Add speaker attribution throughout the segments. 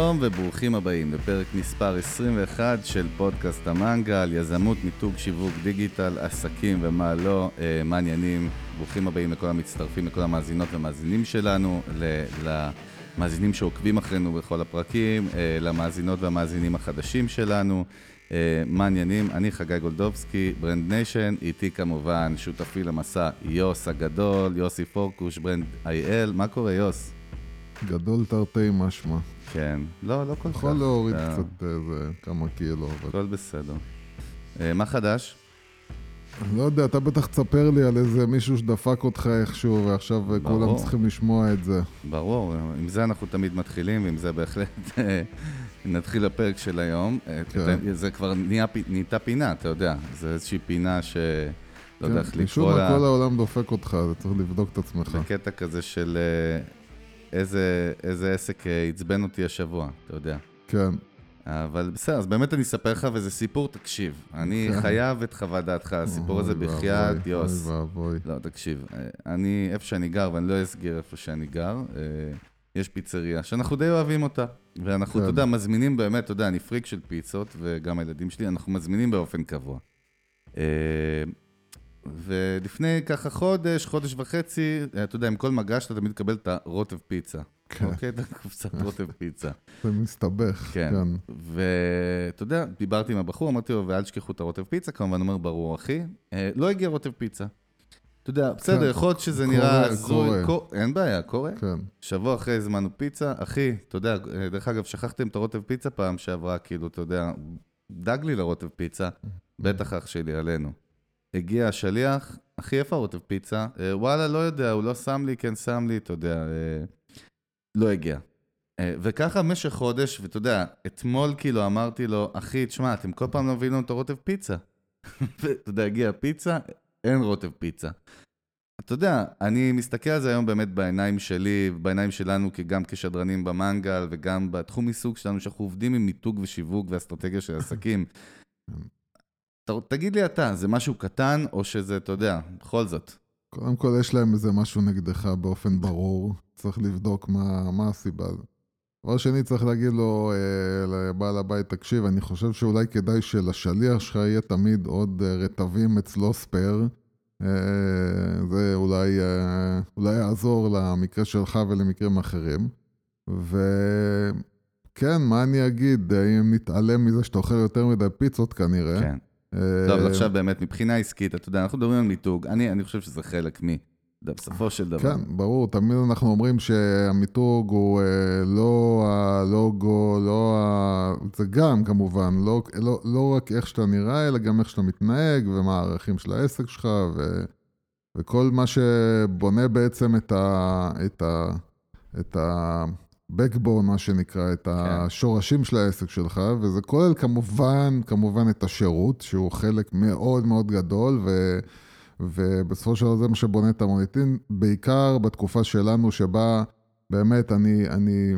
Speaker 1: שלום וברוכים הבאים לפרק מספר 21 של פודקאסט המנגל, יזמות, מיתוג, שיווק, דיגיטל, עסקים ומה לא, אה, מה העניינים. ברוכים הבאים לכל המצטרפים, לכל המאזינות ומאזינים שלנו, למאזינים שעוקבים אחרינו בכל הפרקים, אה, למאזינות והמאזינים החדשים שלנו. אה, מה העניינים, אני חגי גולדובסקי, Brand Nation, איתי כמובן שותפי למסע יוס הגדול, יוסי פוקוש, Brand IL, מה קורה יוס?
Speaker 2: גדול תרתי משמע.
Speaker 1: כן, לא, לא כל כך.
Speaker 2: יכול להוריד
Speaker 1: אתה-
Speaker 2: קצת איזה כמה קילו.
Speaker 1: הכל בסדר. אה, מה חדש?
Speaker 2: לא יודע, אתה בטח תספר לי על איזה מישהו שדפק אותך איכשהו, ועכשיו
Speaker 1: ברור.
Speaker 2: כולם צריכים לשמוע את זה.
Speaker 1: ברור, עם זה אנחנו תמיד מתחילים, ועם זה בהחלט אה, נתחיל לפרק של היום. אה,
Speaker 2: כן.
Speaker 1: זה כבר נהיה, נהייתה פינה, אתה יודע, זה איזושהי פינה ש... לא יודע איך
Speaker 2: כן, משום
Speaker 1: לקרוא
Speaker 2: מה
Speaker 1: לה,
Speaker 2: כל העולם דופק אותך, אתה צריך לבדוק את עצמך.
Speaker 1: זה קטע כזה של אה, איזה, איזה עסק אה, עצבן אותי השבוע, אתה יודע.
Speaker 2: כן,
Speaker 1: אבל בסדר, אז באמת אני אספר לך, וזה סיפור, תקשיב. אני
Speaker 2: כן.
Speaker 1: חייב את חוות דעתך, הסיפור הזה בחייאת יוס.
Speaker 2: אוי ואבוי.
Speaker 1: לא, תקשיב, אה, אני, איפה שאני גר, ואני לא אסגיר איפה שאני גר, אה, יש פיצריה שאנחנו די אוהבים אותה. ואנחנו,
Speaker 2: כן.
Speaker 1: אתה יודע, מזמינים באמת, אתה יודע, אני פריק של פיצות, וגם הילדים שלי, אנחנו מזמינים באופן קבוע. ולפני ככה חודש, חודש וחצי, אתה יודע, עם כל מגש אתה תמיד מקבל את הרוטב פיצה.
Speaker 2: כן,
Speaker 1: אוקיי? את הקופסת רוטב פיצה.
Speaker 2: זה מסתבך,
Speaker 1: כן.
Speaker 2: כן.
Speaker 1: ואתה יודע, דיברתי עם הבחור, אמרתי לו, ואל תשכחו את הרוטב פיצה, כמובן, אומר, ברור, אחי. אה, לא הגיע רוטב פיצה. אתה יודע, בסדר,
Speaker 2: כן.
Speaker 1: יכול להיות שזה נראה הזוי. אין בעיה, קורה.
Speaker 2: כן,
Speaker 1: שבוע אחרי הזמנו פיצה, אחי, אתה יודע, אה, דרך אגב, שכחתם את הרוטב פיצה פעם שעברה, כאילו, אתה יודע, דאג לי לרוטב פיצה, בטח אח שלי, עלינו. הגיע השליח, אחי, איפה הרוטב פיצה? "אה, וואלה, לא יודע, הוא לא שם לי, כן שם לי, אתה יודע, אה, לא הגיע. אה, וככה במשך חודש, ואתה יודע, אתמול כאילו אמרתי לו, אחי, תשמע, אתם כל פעם לא מביאים לנו את הרוטב פיצה. ואתה יודע, הגיע פיצה, אין רוטב פיצה. אתה יודע, אני מסתכל על זה היום באמת בעיניים שלי, בעיניים שלנו, גם כשדרנים במנגל וגם בתחום עיסוק שלנו, שאנחנו עובדים עם מיתוג ושיווק ואסטרטגיה של עסקים. ת- תגיד לי אתה, זה משהו קטן, או שזה, אתה יודע, בכל זאת.
Speaker 2: קודם כל יש להם איזה משהו נגדך באופן ברור, צריך לבדוק מה, מה הסיבה. דבר שני, צריך להגיד לו, אה, לבעל הבית, תקשיב, אני חושב שאולי כדאי שלשליח שלך יהיה תמיד עוד אה, רטבים אצלו ספייר. אה, זה אולי, אה, אולי יעזור למקרה שלך ולמקרים אחרים. וכן, מה אני אגיד, אם נתעלם מזה שאתה אוכל יותר מדי פיצות כנראה.
Speaker 1: כן.
Speaker 2: אה,
Speaker 1: לא, אבל עכשיו באמת, מבחינה עסקית, אתה יודע, אנחנו מדברים על מיתוג, אני, אני חושב שזה חלק מ... בסופו של דבר.
Speaker 2: כן, ברור, תמיד אנחנו אומרים שהמיתוג הוא אה, לא הלוגו, לא ה... זה גם כמובן, לא, לא, לא רק איך שאתה נראה, אלא גם איך שאתה מתנהג, ומה הערכים של העסק שלך, ו, וכל מה שבונה בעצם את ה... את ה... את ה... backbone, מה שנקרא, את השורשים של העסק שלך, וזה כולל כמובן, כמובן את השירות, שהוא חלק מאוד מאוד גדול, ו... ובסופו של דבר זה מה שבונה את המוניטין, בעיקר בתקופה שלנו שבה באמת אני, אני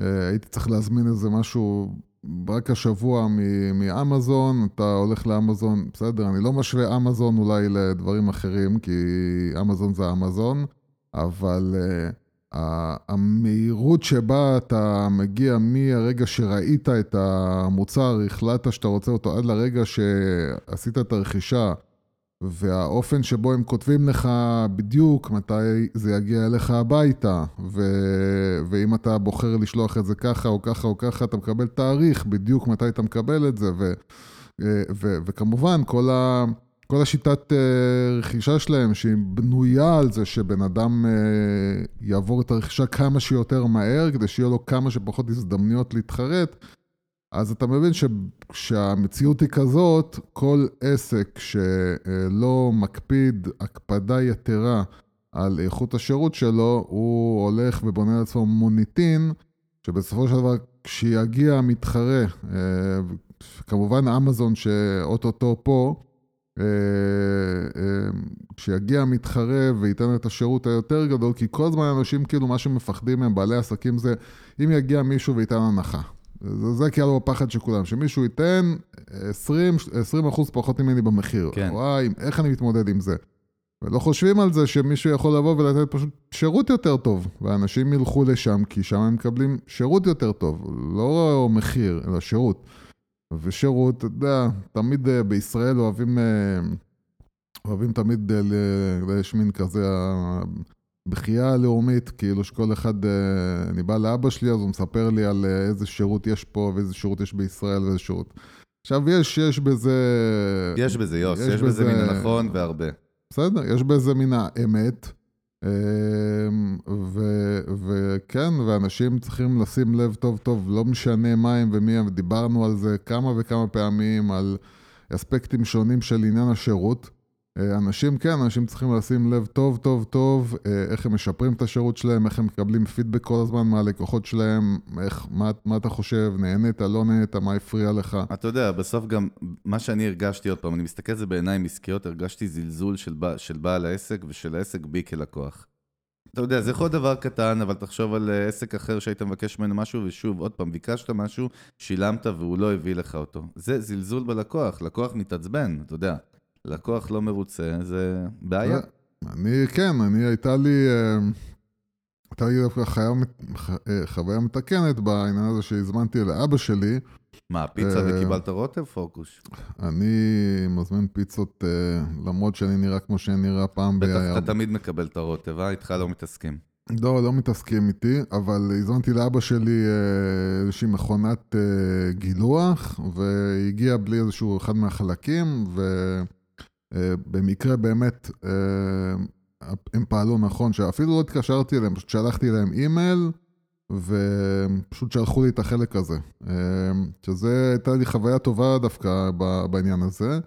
Speaker 2: אה, הייתי צריך להזמין איזה משהו רק השבוע מ- מאמזון, אתה הולך לאמזון, בסדר, אני לא משווה אמזון אולי לדברים אחרים, כי אמזון זה אמזון, אבל אה, המהירות שבה אתה מגיע מהרגע שראית את המוצר, החלטת שאתה רוצה אותו, עד לרגע שעשית את הרכישה, והאופן שבו הם כותבים לך בדיוק מתי זה יגיע אליך הביתה, ו... ואם אתה בוחר לשלוח את זה ככה או ככה או ככה, אתה מקבל תאריך בדיוק מתי אתה מקבל את זה, ו... ו... וכמובן כל, ה... כל השיטת אה, רכישה שלהם, שהיא בנויה על זה שבן אדם אה, יעבור את הרכישה כמה שיותר מהר, כדי שיהיה לו כמה שפחות הזדמנויות להתחרט, אז אתה מבין ש... שהמציאות היא כזאת, כל עסק שלא מקפיד הקפדה יתרה על איכות השירות שלו, הוא הולך ובונה לעצמו מוניטין, שבסופו של דבר כשיגיע המתחרה, אה, כמובן אמזון שאו-טו-טו פה, אה, אה, כשיגיע המתחרה וייתן את השירות היותר גדול, כי כל הזמן אנשים כאילו מה שמפחדים מהם, בעלי עסקים, זה אם יגיע מישהו וייתן הנחה. זה, זה כאילו הפחד של כולם, שמישהו ייתן 20, 20 אחוז פחות ממני במחיר.
Speaker 1: כן.
Speaker 2: וואי, איך אני מתמודד עם זה? ולא חושבים על זה שמישהו יכול לבוא ולתת פשוט שירות יותר טוב, ואנשים ילכו לשם כי שם הם מקבלים שירות יותר טוב, לא מחיר, אלא שירות. ושירות, אתה יודע, תמיד אה, בישראל אוהבים, אה, אוהבים תמיד, יש מין כזה הבכייה הלאומית, כאילו שכל אחד, אני בא לאבא שלי אז הוא מספר לי על איזה שירות יש פה ואיזה שירות יש בישראל ואיזה שירות. עכשיו יש, יש בזה...
Speaker 1: יש בזה, יוס, יש, יש בזה מן הנכון והרבה.
Speaker 2: בסדר, יש בזה מן האמת. אמ, וכן, ואנשים צריכים לשים לב טוב טוב, לא משנה מה הם ומי הם, דיברנו על זה כמה וכמה פעמים, על אספקטים שונים של עניין השירות. אה, אנשים, כן, אנשים צריכים לשים לב טוב, טוב, טוב, אה, איך הם משפרים את השירות שלהם, איך הם מקבלים פידבק כל הזמן מהלקוחות שלהם, איך, מה, מה אתה חושב, נהנית, לא נהנית, מה הפריע לך.
Speaker 1: אתה יודע, בסוף גם, מה שאני הרגשתי, עוד פעם, אני מסתכל על זה בעיניים עסקיות, הרגשתי זלזול של, של בעל העסק ושל העסק בי כלקוח. אתה יודע, זה יכול דבר קטן, אבל תחשוב על אה, עסק אחר שהיית מבקש ממנו משהו, ושוב, עוד פעם, ביקשת משהו, שילמת והוא לא הביא לך אותו. זה זלזול בלקוח, לקוח מתעצבן, אתה יודע. לקוח לא מרוצה, זה בעיה.
Speaker 2: אני, כן, אני, הייתה לי, אה, הייתה לי דווקא אה, חוויה מתקנת בעניין הזה שהזמנתי לאבא שלי.
Speaker 1: מה, פיצה אה, וקיבלת רוטב פוקוש?
Speaker 2: אני מזמין פיצות, למרות שאני נראה כמו שאני נראה פעם
Speaker 1: ב... בטח, אתה תמיד מקבל את הרוטב, אה? איתך לא מתעסקים.
Speaker 2: לא, לא מתעסקים איתי, אבל הזמנתי לאבא שלי איזושהי מכונת גילוח, והגיע בלי איזשהו אחד מהחלקים, ו... אה, במקרה באמת אה, הם פעלו נכון, שאפילו לא התקשרתי אליהם, פשוט שלחתי להם אימייל ופשוט שלחו לי את החלק הזה. אה, שזה הייתה לי חוויה טובה דווקא בעניין הזה,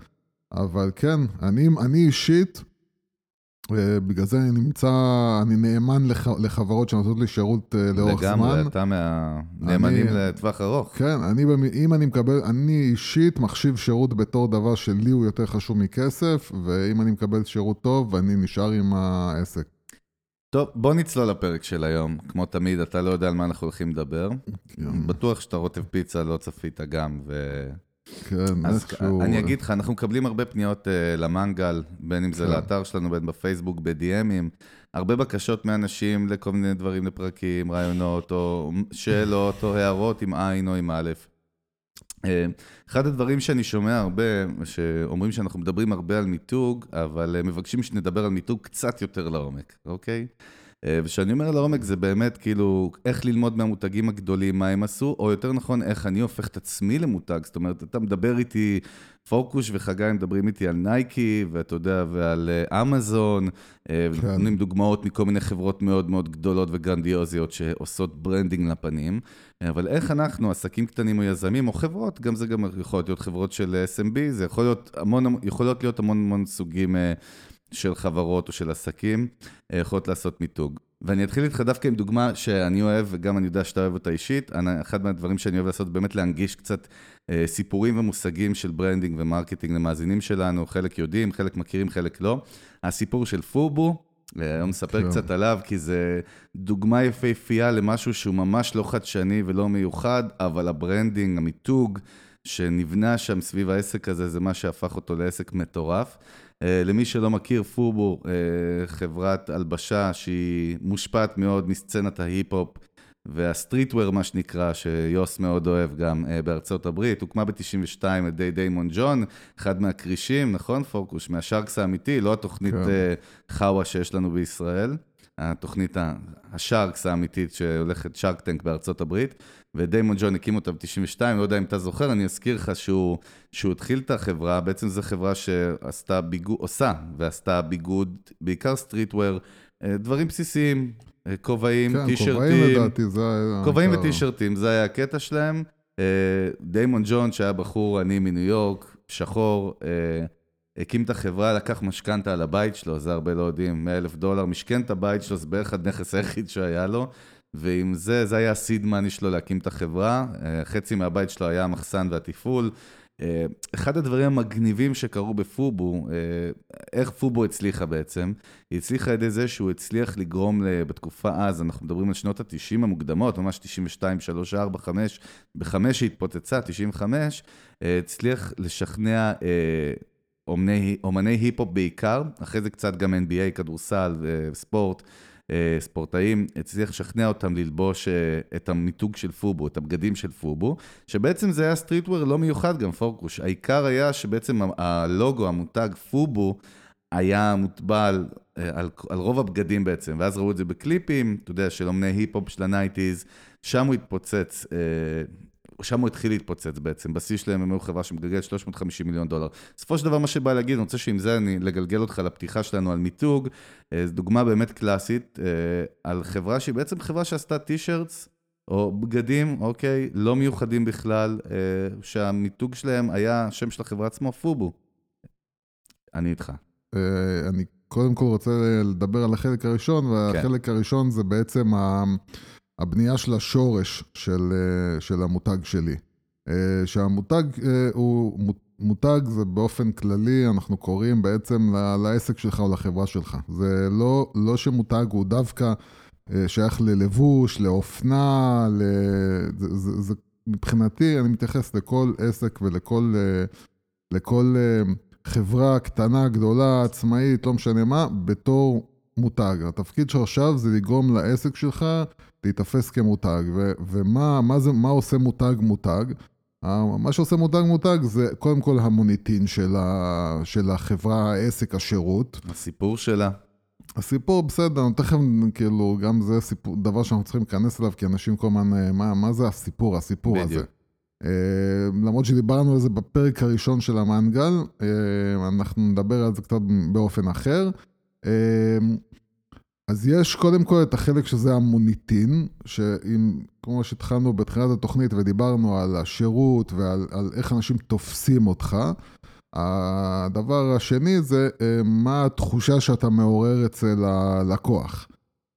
Speaker 2: אבל כן, אני, אני אישית, בגלל זה אני נמצא, אני נאמן לח, לחברות שנותנות לי שירות אה, לאורך
Speaker 1: זמן. לגמרי, אתה מהנאמנים לטווח ארוך.
Speaker 2: כן, אני, אם אני מקבל, אני אישית מחשיב שירות בתור דבר שלי הוא יותר חשוב מכסף, ואם אני מקבל שירות טוב, אני נשאר עם העסק.
Speaker 1: טוב, בוא נצלול לפרק של היום. כמו תמיד, אתה לא יודע על מה אנחנו הולכים לדבר. כן. בטוח שאתה רוטב פיצה לא צפית גם, ו...
Speaker 2: כן, איכשהו...
Speaker 1: אני אגיד לך, אנחנו מקבלים הרבה פניות uh, למנגל, בין אם זה כן. לאתר שלנו, בין בפייסבוק, ב-DMים, הרבה בקשות מאנשים לכל מיני דברים לפרקים, רעיונות, או שאלות, או הערות עם עין או עם א'. אה, אחד הדברים שאני שומע הרבה, שאומרים שאנחנו מדברים הרבה על מיתוג, אבל אה, מבקשים שנדבר על מיתוג קצת יותר לעומק, אוקיי? אה, וכשאני אומר לעומק זה באמת כאילו איך ללמוד מהמותגים הגדולים מה הם עשו, או יותר נכון איך אני הופך את עצמי למותג, זאת אומרת אתה מדבר איתי, פוקוש וחגי מדברים איתי על נייקי, ואתה יודע, ועל אה, אמזון, אה, כן. ונותנים דוגמאות מכל מיני חברות מאוד מאוד גדולות וגרנדיוזיות שעושות branding לפנים, אבל איך אנחנו, עסקים קטנים או יזמים, או חברות, גם זה גם יכול להיות חברות של SMB, זה יכול להיות המון, יכולות להיות המון המון סוגים. של חברות או של עסקים אה, יכולות לעשות מיתוג. ואני אתחיל איתך דווקא עם דוגמה שאני אוהב, וגם אני יודע שאתה אוהב אותה אישית. אחד מהדברים שאני אוהב לעשות, באמת להנגיש קצת אה, סיפורים ומושגים של branding ו marketing למאזינים שלנו, חלק יודעים, חלק מכירים, חלק לא. הסיפור של FUBU, אה, היום נספר כן. קצת עליו, כי זה דוגמה יפהפייה למשהו שהוא ממש לא חדשני ולא מיוחד, אבל ה branding, המיתוג שנבנה שם סביב העסק הזה, זה מה שהפך אותו לעסק מטורף. אה, למי שלא מכיר, FUBU, אה, חברת הלבשה שהיא מושפעת מאוד מסצנת ההיפ-הופ וה streetwear, מה שנקרא, שיוס מאוד אוהב גם אה, בארצות הברית. הוקמה ב-92 על ידי דיימון ג'ון, אחד מהכרישים, נכון פוקוש? מה sharks האמיתי, לא התוכנית כן. חאווה שיש לנו בישראל. התוכנית השארקס האמיתית שהולכת שארק טנק בארצות הברית, ודיימון ג'ון הקים אותה ב-92, לא יודע אם אתה זוכר, אני אזכיר לך שהוא, שהוא התחיל את החברה, בעצם זו חברה שעשתה ביגוד, עושה ועשתה ביגוד, בעיקר סטריטוור, אה, דברים בסיסיים, אה, כובעים, כן, טישרטים. כובעים וטישרטים, זה היה הקטע שלהם. אה, דיימון ג'ון, שהיה בחור עני מניו יורק, שחור, הקים את החברה, לקח משכנתה על הבית שלו, זה הרבה לא יודעים, 100 אלף דולר, משכן את הבית שלו, זה בערך הנכס היחיד שהיה לו. ועם זה, זה היה הסיד מאני שלו להקים את החברה. אה, חצי מהבית שלו היה המחסן והתפעול. אה, אחד הדברים המגניבים שקרו בפובו, אה, איך פובו הצליחה בעצם, היא הצליחה על ידי זה שהוא הצליח לגרום בתקופה אז, אנחנו מדברים על שנות ה-90 המוקדמות, ממש 92, 3, 4, 5, ב-5 שהתפוצצה, 95, הצליח לשכנע אומני, אומני היפ-הופ בעיקר, אחרי זה קצת גם NBA, כדורסל וספורט, אה, ספורטאים, הצליח לשכנע אותם ללבוש אה, את המיתוג של FUBU, את הבגדים של FUBU, שבעצם זה היה streetwear לא מיוחד גם פורקוש. העיקר היה שבעצם הלוגו, המותג FUBU, היה מוטבע על, אה, על, על רוב הבגדים בעצם, ואז ראו את זה בקליפים, אתה יודע, של אומני היפ-הופ של ה nineties, שם הוא התפוצץ, שם הוא התחיל להתפוצץ בעצם, בשיא שלהם הם היו חברה שמגלגלת 350 מיליון דולר. בסופו של דבר מה שבא להגיד, אני רוצה שעם זה אני לגלגל אותך לפתיחה שלנו על מיתוג, זו דוגמה באמת קלאסית על חברה שהיא בעצם חברה שעשתה טישרטס, או בגדים, אוקיי, לא מיוחדים בכלל, שהמיתוג שלהם היה, השם של החברה עצמו, פובו. אני איתך.
Speaker 2: אה, אני קודם כל רוצה לדבר על החלק הראשון, והחלק כן. הראשון זה בעצם הבנייה של השורש של, אה, של המותג שלי. אה, שהמותג הוא, מותג זה באופן כללי, אנחנו קוראים בעצם לעסק שלך או לחברה שלך. זה לא, לא שמותג הוא דווקא שייך ללבוש, לאופנה, ל... זה, זה, זה, מבחינתי, אני מתייחס לכל עסק ולכל לכל חברה קטנה, גדולה, עצמאית, לא משנה מה, בתור מותג. התפקיד שלך עכשיו זה לגרום לעסק שלך להיתפס כמותג. ו- ומה מה זה, מה עושה מותג מותג? מה שעושה מותג מותג זה קודם כל המוניטין של, ה, של החברה, העסק, השירות.
Speaker 1: הסיפור שלה.
Speaker 2: הסיפור בסדר, תכף כאילו, גם זה סיפור, דבר שאנחנו צריכים להיכנס אליו, כי אנשים כל הזמן, אה, מה, מה זה הסיפור, הסיפור בדיוק. הזה. אה, למרות שדיברנו על זה בפרק הראשון של המנגל, אה, אנחנו נדבר על זה קצת באופן אחר. אה, אז יש קודם כל את החלק שזה המוניטין, שאם, כמו שהתחלנו בתחילת התוכנית ודיברנו על השירות ועל על איך אנשים תופסים אותך, הדבר השני זה מה התחושה שאתה מעורר אצל הלקוח.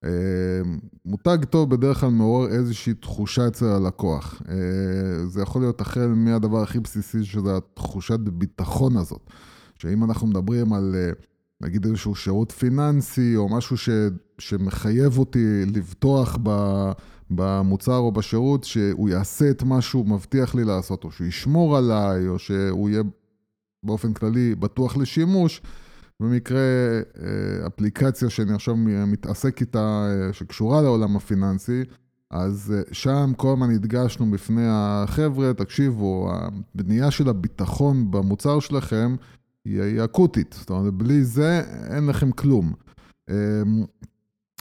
Speaker 2: אמ, מותג טוב בדרך כלל מעורר איזושהי תחושה אצל הלקוח. אה, זה יכול להיות החל מהדבר הכי בסיסי, שזה התחושת ביטחון הזאת. שאם אנחנו מדברים על אה, נגיד איזשהו שירות פיננסי, או משהו ש, שמחייב אותי לבטוח ב, במוצר או בשירות, שהוא יעשה את מה שהוא מבטיח לי לעשות, או שהוא ישמור עליי, או שהוא יהיה באופן כללי בטוח לשימוש, במקרה אה, אפליקציה שאני עכשיו מתעסק איתה, אה, שקשורה לעולם הפיננסי, אז אה, שם כל הזמן הדגשנו בפני החבר'ה, תקשיבו, הבנייה של הביטחון במוצר שלכם היא, היא אקוטית. זאת אומרת, בלי זה אין לכם כלום. אמ,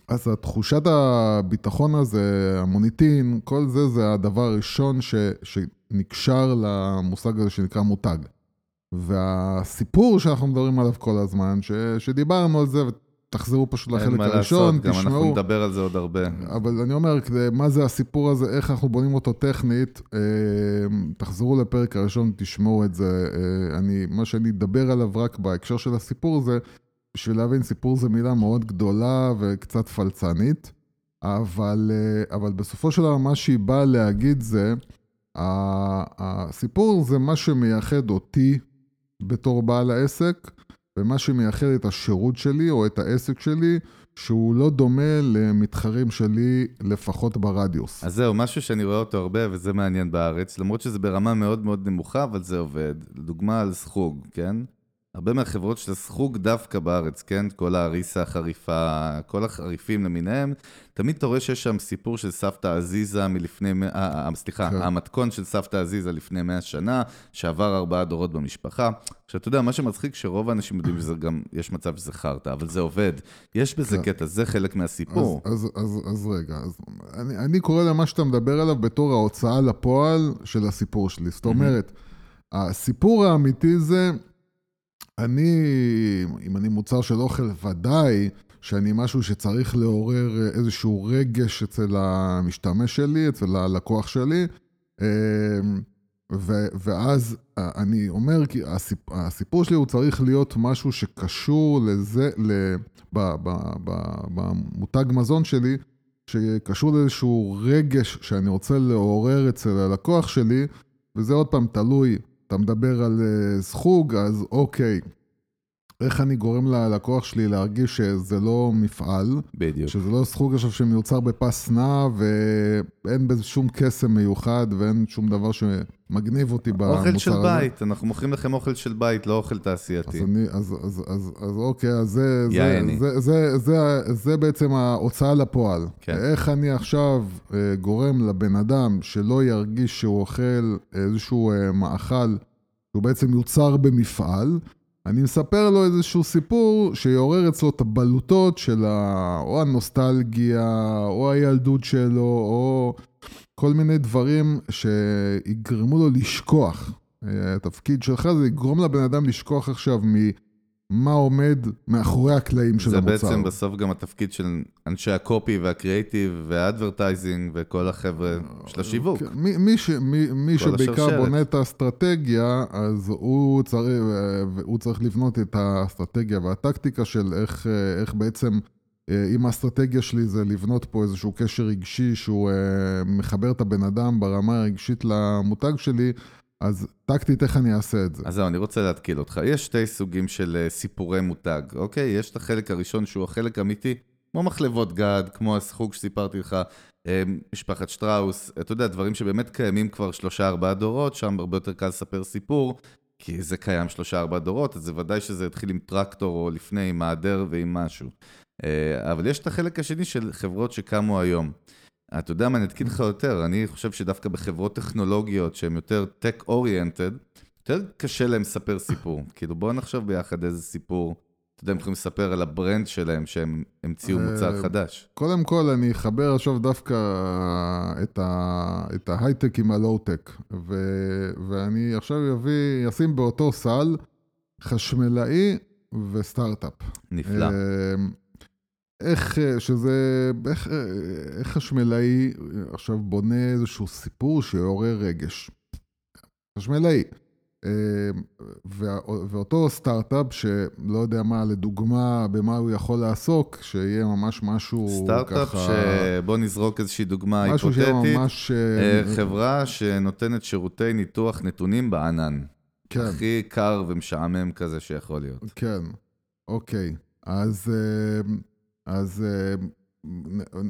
Speaker 2: אז התחושת הביטחון הזה, המוניטין, כל זה, זה הדבר הראשון ש, שנקשר למושג הזה שנקרא מותג. והסיפור שאנחנו מדברים עליו כל הזמן, ש, שדיברנו על זה, ותחזרו פשוט לחלק הראשון,
Speaker 1: לעשות, תשמעו. גם אנחנו נדבר על זה עוד הרבה.
Speaker 2: אבל אני אומר, מה זה הסיפור הזה, איך אנחנו בונים אותו טכנית, אה, תחזרו לפרק הראשון, תשמעו את זה. אה, אני, מה שאני אדבר עליו רק בהקשר של הסיפור הזה, בשביל להבין, סיפור זה מילה מאוד גדולה וקצת פלצנית, אבל, אה, אבל בסופו של דבר, מה שהיא באה להגיד זה, הסיפור זה מה שמייחד אותי בתור בעל העסק, ומה שמייחד את השירות שלי או את העסק שלי, שהוא לא דומה למתחרים שלי, לפחות ברדיוס.
Speaker 1: אז זהו, משהו שאני רואה אותו הרבה, וזה מעניין בארץ, למרות שזה ברמה מאוד מאוד נמוכה, אבל זה עובד. לדוגמה על סחוג, כן? הרבה מהחברות של הסחוג דווקא בארץ, כן? כל האריסה החריפה, כל החריפים למיניהם, תמיד אתה רואה שיש שם סיפור של סבתא עזיזה מלפני, אה, אה, סליחה, כן. המתכון של סבתא עזיזה לפני מאה שנה, שעבר ארבעה דורות במשפחה. עכשיו, אתה יודע, מה שמצחיק, שרוב האנשים יודעים שזה גם, יש מצב שזה חרטא, אבל זה עובד. יש בזה כן. קטע, זה חלק מהסיפור.
Speaker 2: אז, אז, אז, אז רגע, אז אני, אני קורא למה שאתה מדבר עליו בתור ההוצאה לפועל של הסיפור שלי. זאת אומרת, הסיפור האמיתי זה... אני, אם אני מוצר של אוכל, ודאי שאני משהו שצריך לעורר איזשהו רגש אצל המשתמש שלי, אצל הלקוח שלי. אמ, ו- ואז אני אומר, כי הסיפ- הסיפור שלי הוא צריך להיות משהו שקשור לזה, במותג מזון שלי, שקשור לאיזשהו רגש שאני רוצה לעורר אצל הלקוח שלי, וזה עוד פעם תלוי אתה מדבר על uh, סחוג, אז אוקיי. איך אני גורם ללקוח שלי להרגיש שזה לא מפעל,
Speaker 1: בדיוק.
Speaker 2: שזה לא סחוג עכשיו שמיוצר בפס נע, ואין בזה שום קסם מיוחד, ואין שום דבר שמגניב אותי במוצר הזה.
Speaker 1: אוכל של בית, אנחנו מוכרים לכם אוכל של בית, לא אוכל תעשייתי.
Speaker 2: אז, אני, אז, אז, אז, אז אוקיי, אז זה, זה. זה, זה, זה, זה בעצם ההוצאה לפועל.
Speaker 1: כן.
Speaker 2: איך אני עכשיו אה, גורם לבן אדם שלא ירגיש שהוא אוכל איזשהו אה, מאכל שהוא בעצם יוצר במפעל, אני מספר לו איזשהו סיפור שיעורר אצלו את הבלוטות של ה... או הנוסטלגיה, או הילדות שלו, או כל מיני דברים שיגרמו לו לשכוח. אה, התפקיד שלך זה לגרום לבן אדם לשכוח עכשיו ממה עומד מאחורי הקלעים של
Speaker 1: זה
Speaker 2: המוצר.
Speaker 1: בעצם בסוף גם התפקיד של אנשי הקופי והקריאייטיב והאדברטייזינג וכל החבר'ה של השיווק.
Speaker 2: כן, מי, מי, ש, מי, מי שבעיקר
Speaker 1: השרשרת.
Speaker 2: בונה את האסטרטגיה, אז הוא צריך, הוא צריך לבנות את האסטרטגיה והטקטיקה של איך, אה, איך בעצם, אה, אם האסטרטגיה שלי זה לבנות פה איזשהו קשר רגשי שהוא אה, מחבר את הבן אדם ברמה הרגשית למותג שלי, אז טקטית איך אני אעשה את זה.
Speaker 1: אז זהו, אני רוצה להתקיל אותך. יש שתי סוגים של אה, סיפורי מותג, אוקיי? יש את החלק הראשון שהוא החלק אמיתי, כמו מחלבות גד, כמו הסחוג שסיפרתי לך, אה, משפחת שטראוס, אתה יודע, דברים שבאמת קיימים כבר שלושה ארבעה דורות, שם הרבה יותר קל לספר סיפור, כי זה קיים שלושה ארבעה דורות, אז זה ודאי שזה התחיל עם טרקטור או לפני, עם מעדר ועם משהו. אה, אבל יש את החלק השני של חברות שקמו היום. אתה יודע מה, אני אתקיל לך יותר, אני חושב שדווקא בחברות טכנולוגיות שהן יותר tech-oriented, יותר קשה להם לספר סיפור. כאילו, בואו נחשוב ביחד איזה סיפור, אתה יודע, הם יכולים לספר על ה brand שלהם, שהם המציאו מוצר
Speaker 2: אה,
Speaker 1: חדש.
Speaker 2: קודם כל, אני אחבר עכשיו דווקא את, ה, את ההייטק עם הלואו-טק, ו- ואני עכשיו אביא, אשים באותו סל חשמלאי וסטארט-אפ.
Speaker 1: נפלא.
Speaker 2: אה, איך, אה, שזה, איך, אה, איך חשמלאי עכשיו בונה איזשהו סיפור שיעורר רגש. חשמלאי. אה, וה- ואותו סטארט-אפ שלא יודע מה, לדוגמה, במה הוא יכול לעסוק, שיהיה ממש משהו
Speaker 1: סטארט-אפ
Speaker 2: ככה...
Speaker 1: שבוא נזרוק איזושהי דוגמה היפותטית.
Speaker 2: ממש...
Speaker 1: אה,
Speaker 2: אה,
Speaker 1: חברה שנותנת שירותי ניתוח נתונים בענן.
Speaker 2: כן.
Speaker 1: הכי קר ומשעמם כזה שיכול להיות.
Speaker 2: כן, אוקיי. אז, אה, אז, אה,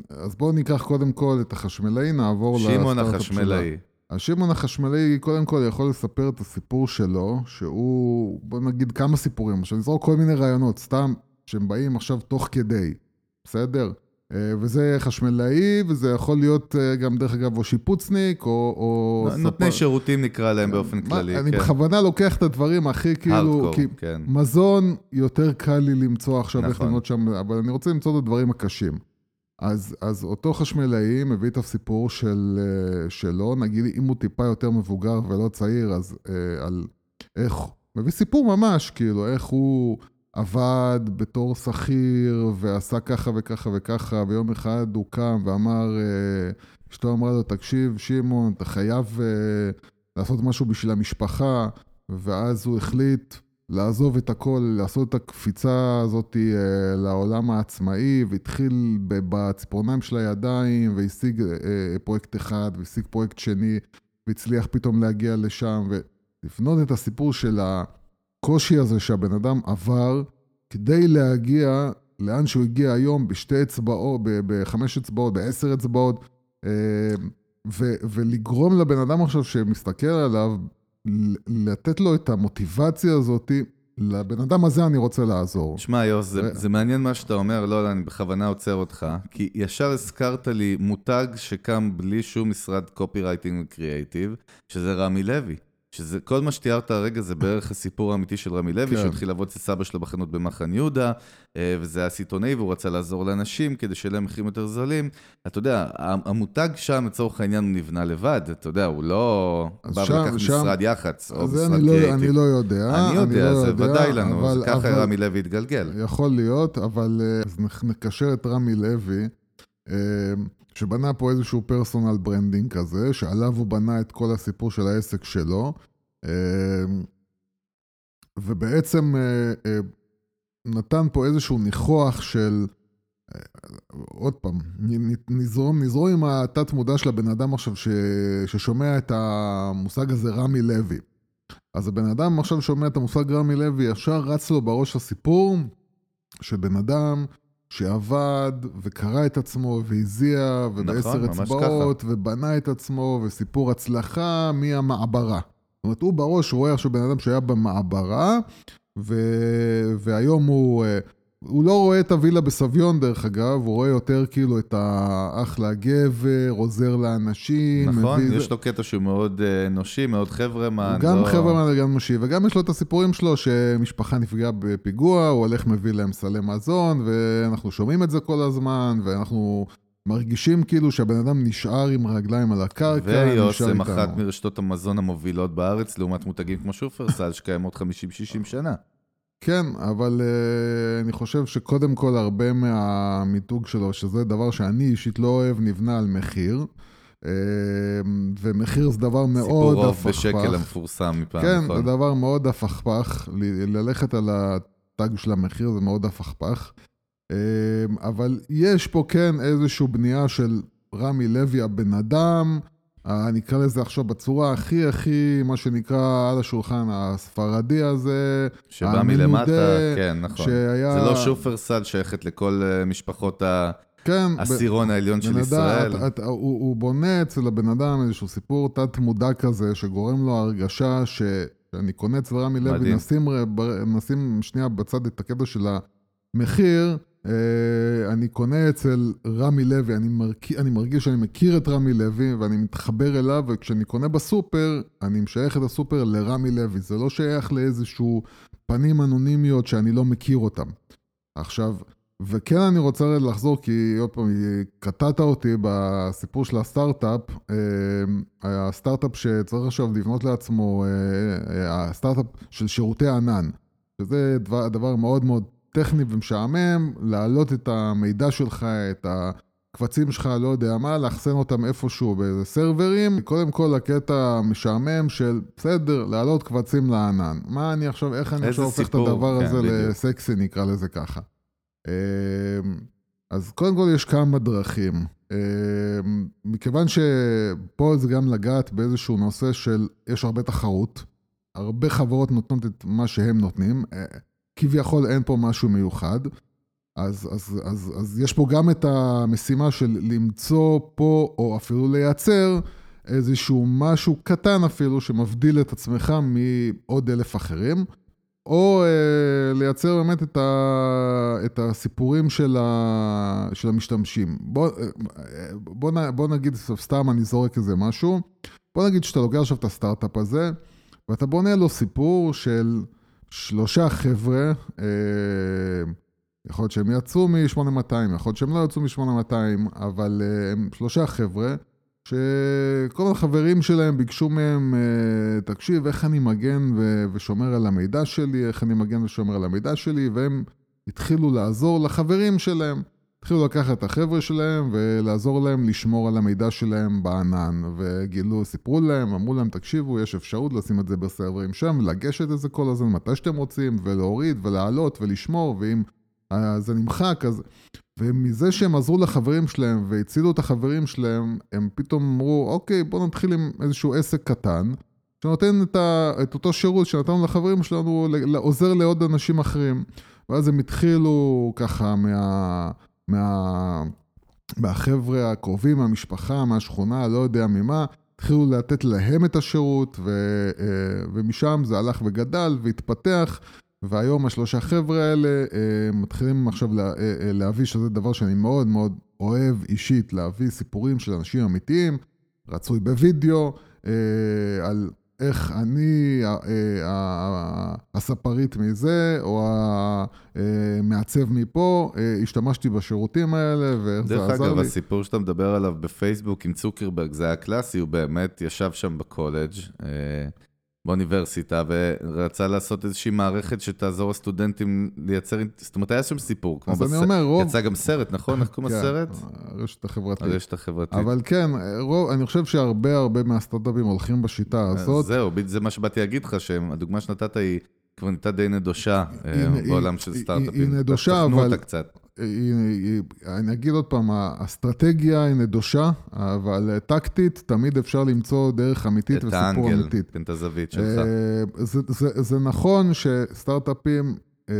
Speaker 2: אז בואו ניקח קודם כל את החשמלאי, נעבור
Speaker 1: שמעון
Speaker 2: לסטארט-אפ
Speaker 1: החשמלאי.
Speaker 2: שלה. אז שמעון החשמלאי קודם כל יכול לספר את הסיפור שלו, שהוא, בוא נגיד כמה סיפורים, עכשיו נזרוק כל מיני רעיונות, סתם, שהם באים עכשיו תוך כדי, בסדר? אה, וזה חשמלאי, וזה יכול להיות אה, גם, דרך אגב, או שיפוצניק, או... או
Speaker 1: נותני
Speaker 2: ספר-
Speaker 1: שירותים נקרא להם באופן
Speaker 2: מה-
Speaker 1: כללי,
Speaker 2: אני
Speaker 1: כן.
Speaker 2: בכוונה לוקח את הדברים הכי כאילו... כי
Speaker 1: כן.
Speaker 2: מזון יותר קל לי למצוא עכשיו איך
Speaker 1: נכון.
Speaker 2: לבנות שם, אבל אני רוצה למצוא את הדברים הקשים. אז, אז אותו חשמלאי מביא את הסיפור של, אה, שלו, נגיד אם הוא טיפה יותר מבוגר ולא צעיר, אז אה, על איך, מביא סיפור ממש, כאילו, איך הוא עבד בתור שכיר ועשה ככה וככה וככה, ויום אחד הוא קם ואמר, אה, אשתו אמרה לו, תקשיב, שמעון, אתה חייב אה, לעשות משהו בשביל המשפחה, ואז הוא החליט לעזוב את הכל, לעשות את הקפיצה הזאת אה, לעולם העצמאי, והתחיל בציפורניים של הידיים, והשיג אה, פרויקט אחד, והשיג פרויקט שני, והצליח פתאום להגיע לשם, ולבנות את הסיפור של הקושי הזה שהבן אדם עבר, כדי להגיע לאן שהוא הגיע היום בשתי אצבעות, בחמש אצבעות, בעשר אצבעות, אה, ו- ולגרום לבן אדם עכשיו שמסתכל עליו, לתת לו את המוטיבציה הזאת, לבן אדם הזה אני רוצה לעזור.
Speaker 1: שמע, יוס, זה, זה מעניין מה שאתה אומר, לא, לא, אני בכוונה עוצר אותך, כי ישר הזכרת לי מותג שקם בלי שום משרד קופירייטינג וקריאייטיב, שזה רמי לוי. שזה, כל מה שתיארת הרגע זה בערך הסיפור האמיתי של רמי לוי,
Speaker 2: כן.
Speaker 1: שהוא התחיל לעבוד אצל סבא שלו בחנות במחנה יהודה, אה, וזה היה סיטונאי, והוא רצה לעזור לאנשים כדי שיהיה להם מחירים יותר זולים. אתה יודע, המותג שם, לצורך העניין, הוא נבנה לבד, אתה יודע, הוא לא בא
Speaker 2: שם-
Speaker 1: ולקח
Speaker 2: שם-
Speaker 1: משרד יח"צ, או משרד
Speaker 2: אני לא,
Speaker 1: קריאייטיב.
Speaker 2: אני לא יודע.
Speaker 1: אני יודע,
Speaker 2: לא
Speaker 1: זה
Speaker 2: יודע,
Speaker 1: ודאי לנו,
Speaker 2: אבל-
Speaker 1: ככה
Speaker 2: אבל-
Speaker 1: רמי לוי התגלגל.
Speaker 2: יכול להיות, אבל אה, נקשר את רמי לוי, שבנה פה איזשהו personal branding כזה, שעליו הוא בנה את כל הסיפור של העסק שלו, אה, ובעצם אה, אה, נתן פה איזשהו ניחוח של, אה, עוד פעם, נזרום, נזרום עם התת מודע של הבן אדם עכשיו ש, ששומע את המושג הזה רמי לוי. אז הבן אדם עכשיו שומע את המושג רמי לוי, ישר רץ לו בראש הסיפור שבן אדם שעבד וקרא את עצמו והזיע ובעשר
Speaker 1: נכון,
Speaker 2: אצבעות ובנה את עצמו וסיפור הצלחה מהמעברה. זאת אומרת, הוא בראש רואה עכשיו בן אדם שהיה במעברה ו... והיום הוא... הוא לא רואה את הווילה בסביון דרך אגב, הוא רואה יותר כאילו את האחלה גבר, עוזר לאנשים.
Speaker 1: נכון,
Speaker 2: מביא-
Speaker 1: יש לו קטע שהוא מאוד אה, אנושי, מאוד חברמן.
Speaker 2: גם
Speaker 1: לא-
Speaker 2: חברמן וגם אנושי, וגם יש לו את הסיפורים שלו שמשפחה נפגעה בפיגוע, הוא הולך מביא להם סלי מזון, ואנחנו שומעים את זה כל הזמן, ואנחנו מרגישים כאילו שהבן אדם נשאר עם הרגליים על הקרקע, נשאר איתנו.
Speaker 1: אחת מרשתות המזון המובילות בארץ, לעומת מותגים כמו שופרסל, שקיימות 50-60 שנה.
Speaker 2: כן, אבל uh, אני חושב שקודם כל הרבה מהמיתוג שלו, שזה דבר שאני אישית לא אוהב, נבנה על מחיר. Uh, ומחיר זה דבר מאוד
Speaker 1: סיפור
Speaker 2: הפכפך.
Speaker 1: בשקל המפורסם מפעם,
Speaker 2: כן,
Speaker 1: נכון?
Speaker 2: זה דבר מאוד הפכפך, ל- ללכת על הטאג של המחיר זה מאוד הפכפך. אמ, אבל יש פה כן איזושהי בנייה של רמי לוי הבן אדם, ה- אני אקרא לזה עכשיו בצורה הכי הכי, מה שנקרא על השולחן הספרדי הזה,
Speaker 1: שבא מלמטה, כן, נכון.
Speaker 2: שהיה...
Speaker 1: זה לא שופרסל שייכת לכל אה, משפחות
Speaker 2: כן, ב-
Speaker 1: העשירון העליון של ישראל.
Speaker 2: את, את, הוא, הוא בונה אצל הבן אדם איזשהו סיפור תת-מודע כזה, שגורם לו הרגשה ש... שאני קונה אצל רמי לוי. נשים, ב- נשים שנייה בצד את הקטע של המחיר, אה, אני קונה אצל רמי לוי, אני, מרק... אני מרגיש שאני מכיר את רמי לוי ואני מתחבר אליו, וכשאני קונה בסופר, אני משייך את הסופר לרמי לוי, זה לא שייך לאיזשהו פנים אנונימיות שאני לא מכיר אותם. עכשיו, וכן אני רוצה לחזור, כי עוד פעם, קטעת אותי בסיפור של הסטארט-אפ. אה, הסטארט-אפ שצריך עכשיו לבנות לעצמו, אה, אה, הסטארט-אפ של שירותי ענן, שזה דבר מאוד מאוד טכני ומשעמם, להעלות את המידע שלך, את הקבצים שלך, לא יודע מה, לאחסן אותם איפשהו באיזה סרברים. קודם כל, הקטע המשעמם של, בסדר, להעלות קבצים לענן. מה אני עכשיו, איך אני עכשיו הופך את הדבר
Speaker 1: כן,
Speaker 2: הזה
Speaker 1: בדיוק.
Speaker 2: לסקסי, נקרא לזה ככה. אמ, אז קודם כל יש כמה דרכים. אמ, מכיוון שפה זה גם לגעת באיזשהו נושא של, יש הרבה תחרות, הרבה חברות נותנות את מה שהם נותנים, אה, כביכול אין פה משהו מיוחד, אז, אז, אז, אז יש פה גם את המשימה של למצוא פה, או אפילו לייצר, איזשהו משהו קטן אפילו, שמבדיל את עצמך מעוד אלף אחרים. או אה, לייצר באמת את, ה, את הסיפורים של, ה, של המשתמשים. בוא, אה, בוא, בוא נגיד, סתם אני זורק איזה משהו, בוא נגיד שאתה לוקח עכשיו את הסטארט-אפ הזה, ואתה בונה לו סיפור של שלושה חבר'ה, אה, יכול להיות שהם יצאו מ-8200, יכול להיות שהם לא יצאו מ-8200, אבל אה, הם שלושה חבר'ה, שכל החברים שלהם ביקשו מהם, אה, תקשיב, איך אני מגן ושומר על המידע שלי, איך אני מגן ושומר על המידע שלי, והם התחילו לעזור לחברים שלהם. התחילו לקחת את החבר'ה שלהם ולעזור להם לשמור על המידע שלהם בענן. וגילו, סיפרו להם, אמרו להם, תקשיבו, יש אפשרות לשים את זה בסרברים שם, לגשת את זה כל הזמן מתי שאתם רוצים, ולהוריד ולהעלות ולשמור, ואם אה, זה נמחק, אז... ומזה שהם עזרו לחברים שלהם והצילו את החברים שלהם, הם פתאום אמרו, אוקיי, בואו נתחיל עם איזשהו עסק קטן, שנותן את, ה, את אותו שירות שנתנו לחברים שלנו, עוזר לעוד אנשים אחרים. ואז הם התחילו ככה מה... מה... מהחבר'ה הקרובים, מהמשפחה, מהשכונה, לא יודע ממה, התחילו לתת להם את השירות, ו, אה, ומשם זה הלך וגדל והתפתח, והיום השלושה חבר'ה האלה אה, מתחילים עכשיו לה, אה, להביא, שזה דבר שאני מאוד מאוד אוהב אישית, להביא סיפורים של אנשים אמיתיים, רצוי בווידאו, על איך אני, אה, אה, הספרית מזה, או המעצב מפה, אה, השתמשתי בשירותים האלה, ואיך זה
Speaker 1: דרך
Speaker 2: עזר
Speaker 1: אגב,
Speaker 2: לי.
Speaker 1: הסיפור שאתה מדבר עליו בפייסבוק עם צוקרברג, זה היה קלאסי, הוא באמת ישב שם בקולג', אה, באוניברסיטה, ורצה לעשות איזושהי מערכת שתעזור לסטודנטים לייצר, זאת אומרת, היה שם סיפור. כמו
Speaker 2: אז אני
Speaker 1: בס-
Speaker 2: אומר, רוב...
Speaker 1: יצא גם סרט, נכון? איך קוראים
Speaker 2: כן,
Speaker 1: לסרט?
Speaker 2: הרשת החברתית.
Speaker 1: הרשת החברתית.
Speaker 2: אבל כן, רוב, אני חושב שהרבה הרבה מהסטארט-אפים הולכים בשיטה הזאת.
Speaker 1: זהו, זה מה שבאתי להגיד לך, שהדוגמה שנתת היא קברניטה די נדושה אה, בעולם של סטארט-אפים.
Speaker 2: היא נדושה, אבל-
Speaker 1: אותה קצת.
Speaker 2: אני אגיד עוד פעם, האסטרטגיה היא נדושה, אבל טקטית תמיד אפשר למצוא דרך אמיתית
Speaker 1: את
Speaker 2: וסיפור
Speaker 1: האנגל,
Speaker 2: אמיתית.
Speaker 1: תן את הזווית שלך.
Speaker 2: אה, זה, נכון שסטארט-אפים, אה,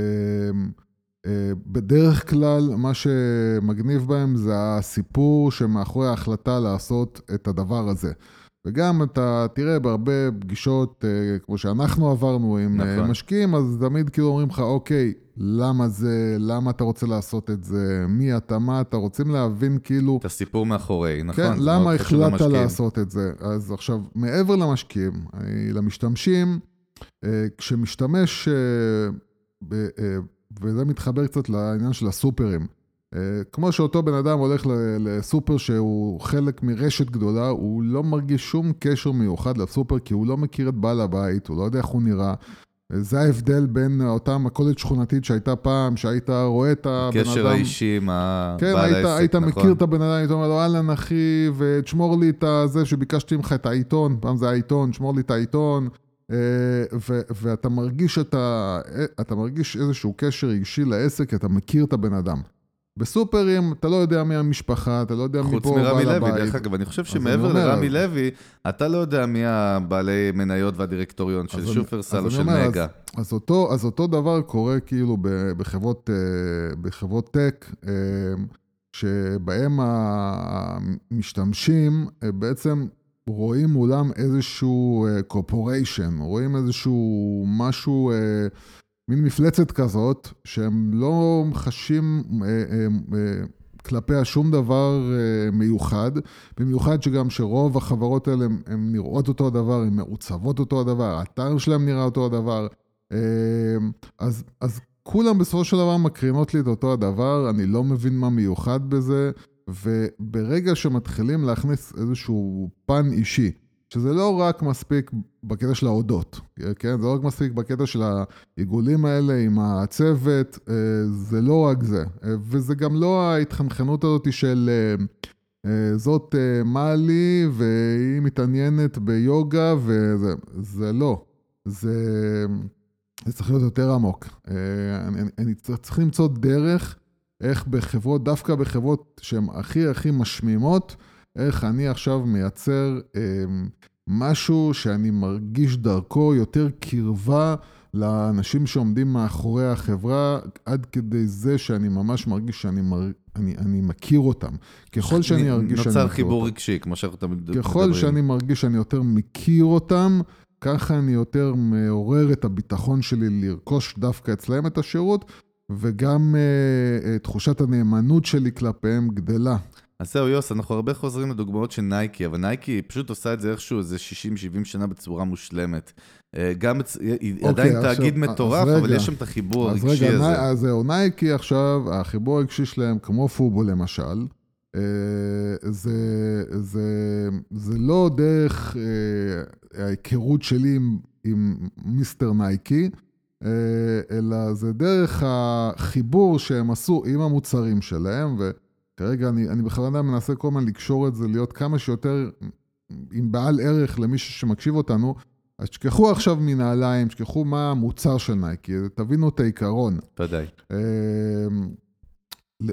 Speaker 2: בדרך כלל, מה שמגניב בהם זה הסיפור שמאחורי ההחלטה לעשות את הדבר הזה. וגם אתה תראה בהרבה פגישות, אה, כמו שאנחנו עברנו עם אה,
Speaker 1: נכון.
Speaker 2: משקיעים, אז תמיד כאילו אומרים לך, אוקיי, למה זה, למה אתה רוצה לעשות את זה, מי אתה, מה אתה, רוצים להבין כאילו...
Speaker 1: את הסיפור מאחורי, נכון?
Speaker 2: כן, למה החלטת. לעשות את זה? אז עכשיו, מעבר למשקיעים, אה, למשתמשים, כשמשתמש, וזה מתחבר קצת לעניין של הסופרים, כמו שאותו בן אדם הולך לסופר שהוא חלק מרשת גדולה, הוא לא מרגיש שום קשר מיוחד לסופר, כי הוא לא מכיר את בעל הבית, הוא לא יודע איך הוא נראה. זה ההבדל בין אותה מכולת שכונתית שהייתה פעם, שהיית רואה את הבן אדם...
Speaker 1: הקשר האישי עם
Speaker 2: כן,
Speaker 1: הבעל
Speaker 2: היית,
Speaker 1: העסק,
Speaker 2: היית
Speaker 1: נכון?
Speaker 2: מכיר את הבן אדם, היית אומר לו, אהלן אחי, ותשמור לי את הזה שביקשתי ממך את העיתון, פעם זה העיתון, שמור לי את העיתון, אה, ו- ואתה מרגיש, את ה- אתה מרגיש איזשהו קשר רגשי לעסק, אתה מכיר את הבן אדם. בסופרים, אתה לא יודע מי המשפחה, אתה לא יודע מי
Speaker 1: חוץ
Speaker 2: פה
Speaker 1: מרמי
Speaker 2: בעל
Speaker 1: לוי,
Speaker 2: הבית.
Speaker 1: דרך אגב, אני חושב שמעבר לרמי לוי, אתה לא יודע מי הבעלי מניות והדירקטוריון של שופרסל או של
Speaker 2: אומר, אז-
Speaker 1: מגה.
Speaker 2: אז אותו, אז אותו דבר קורה כאילו בחברות, אה, בחברות טק, אה, שבהם המשתמשים אה, בעצם רואים מולם איזשהו קורפוריישן, רואים איזשהו משהו, מין מפלצת כזאת, שהם לא חשים אה, אה, אה, כלפיה שום דבר אה, מיוחד, במיוחד שגם שרוב החברות האלה הן נראות אותו הדבר, הן מעוצבות אותו הדבר, האתר שלהם נראה אותו הדבר. אה, אז, אז כולם בסופו של דבר מקרינות לי את אותו הדבר, אני לא מבין מה מיוחד בזה, וברגע שמתחילים להכניס איזשהו פן אישי, שזה לא רק מספיק בקטע של ההודות, כן? זה לא רק מספיק בקטע של העיגולים האלה עם הצוות, אה, זה לא רק זה. אה, וזה גם לא ההתחנחנות הזאת של אה, זאת מאלי והיא מתעניינת ביוגה וזה, זה לא. זה, זה צריך להיות יותר עמוק. אני, אני, צריך למצוא דרך איך בחברות, דווקא בחברות שהן הכי הכי משמימות, איך אני עכשיו מייצר אה, משהו שאני מרגיש דרכו יותר קרבה לאנשים שעומדים מאחורי החברה, עד כדי זה שאני ממש מרגיש שאני מר... אני, אני מכיר אותם. ככל שאני ארגיש שאני מכיר
Speaker 1: נוצר חיבור
Speaker 2: אותם.
Speaker 1: רגשי, כמו שאנחנו תמיד מדברים.
Speaker 2: ככל שאני מרגיש שאני יותר מכיר אותם, ככה אני יותר מעורר את הביטחון שלי לרכוש דווקא אצלהם את השירות, וגם אה, אה, תחושת הנאמנות שלי כלפיהם גדלה.
Speaker 1: אז זהו, יוס, אנחנו הרבה חוזרים לדוגמאות של נייקי, אבל נייקי פשוט עושה את זה איכשהו איזה 60-70 שנה בצורה מושלמת. אה, גם, היא
Speaker 2: אוקיי,
Speaker 1: עדיין
Speaker 2: עכשיו,
Speaker 1: תאגיד
Speaker 2: אז
Speaker 1: מטורף,
Speaker 2: רגע.
Speaker 1: אבל יש שם את החיבור הרגשי
Speaker 2: רגע,
Speaker 1: הזה.
Speaker 2: אז זהו, נייקי עכשיו, החיבור הרגשי שלהם, כמו FUBU למשל, אה, זה, זה, זה לא דרך אה, ההיכרות שלי עם, עם מיסטר נייקי, אה, אלא זה דרך החיבור שהם עשו עם המוצרים שלהם, וכרגע אני, אני בכוונה מנסה כל הזמן לקשור את זה, להיות כמה שיותר עם בעל ערך למישהו שמקשיב אותנו, אז תשכחו עכשיו מנעליים, תשכחו מה המוצר של נייקי, תבינו את העיקרון.
Speaker 1: ודאי.
Speaker 2: אה,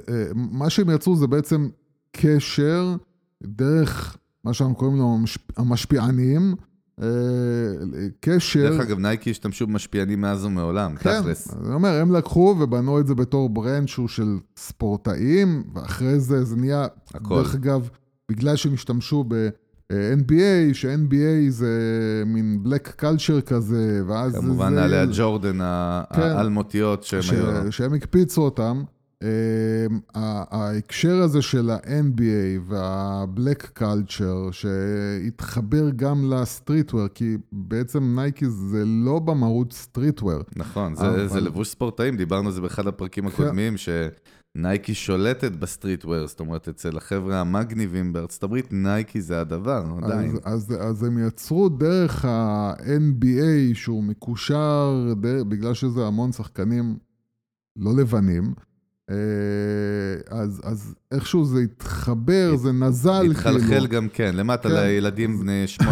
Speaker 2: אה, מה שהם יצרו זה בעצם קשר דרך מה שאנחנו קוראים לו המשפ- המשפיענים, אה, קשר...
Speaker 1: דרך אגב, נייקי השתמשו במשפיענים מאז ומעולם,
Speaker 2: כן,
Speaker 1: תכלס.
Speaker 2: אז אני אומר, הם לקחו ובנו את זה בתור brand שהוא של ספורטאים, ואחרי זה זה נהיה,
Speaker 1: הכל.
Speaker 2: דרך אגב, בגלל שהם השתמשו ב-NBA, ש-NBA זה מין black culture כזה, ואז זה...
Speaker 1: כמובן,
Speaker 2: זה-
Speaker 1: נעלי הג'ורדן ה-
Speaker 2: כן.
Speaker 1: האלמותיות שהם
Speaker 2: ש-
Speaker 1: היו...
Speaker 2: שהם הקפיצו אותם. ה- ההקשר הזה של ה-NBA וה-Black Culture, שהתחבר גם ל streetwear, כי בעצם נייקי זה לא במהות streetwear.
Speaker 1: נכון, זה,
Speaker 2: אבל-
Speaker 1: זה לבוש ספורטאים, דיברנו על זה באחד הפרקים
Speaker 2: כן.
Speaker 1: הקודמים, שנייקי שולטת ב streetwear, זאת אומרת, אצל החבר'ה המגניבים בארצות הברית, נייקי זה הדבר, עדיין.
Speaker 2: אז, אז, אז הם יצרו דרך ה-NBA, שהוא מקושר, דרך, בגלל שזה המון שחקנים לא לבנים, אז, אז איכשהו זה התחבר, זה נזל, כאילו.
Speaker 1: התחלחל גם כן, למטה
Speaker 2: כן.
Speaker 1: לילדים בני 8-9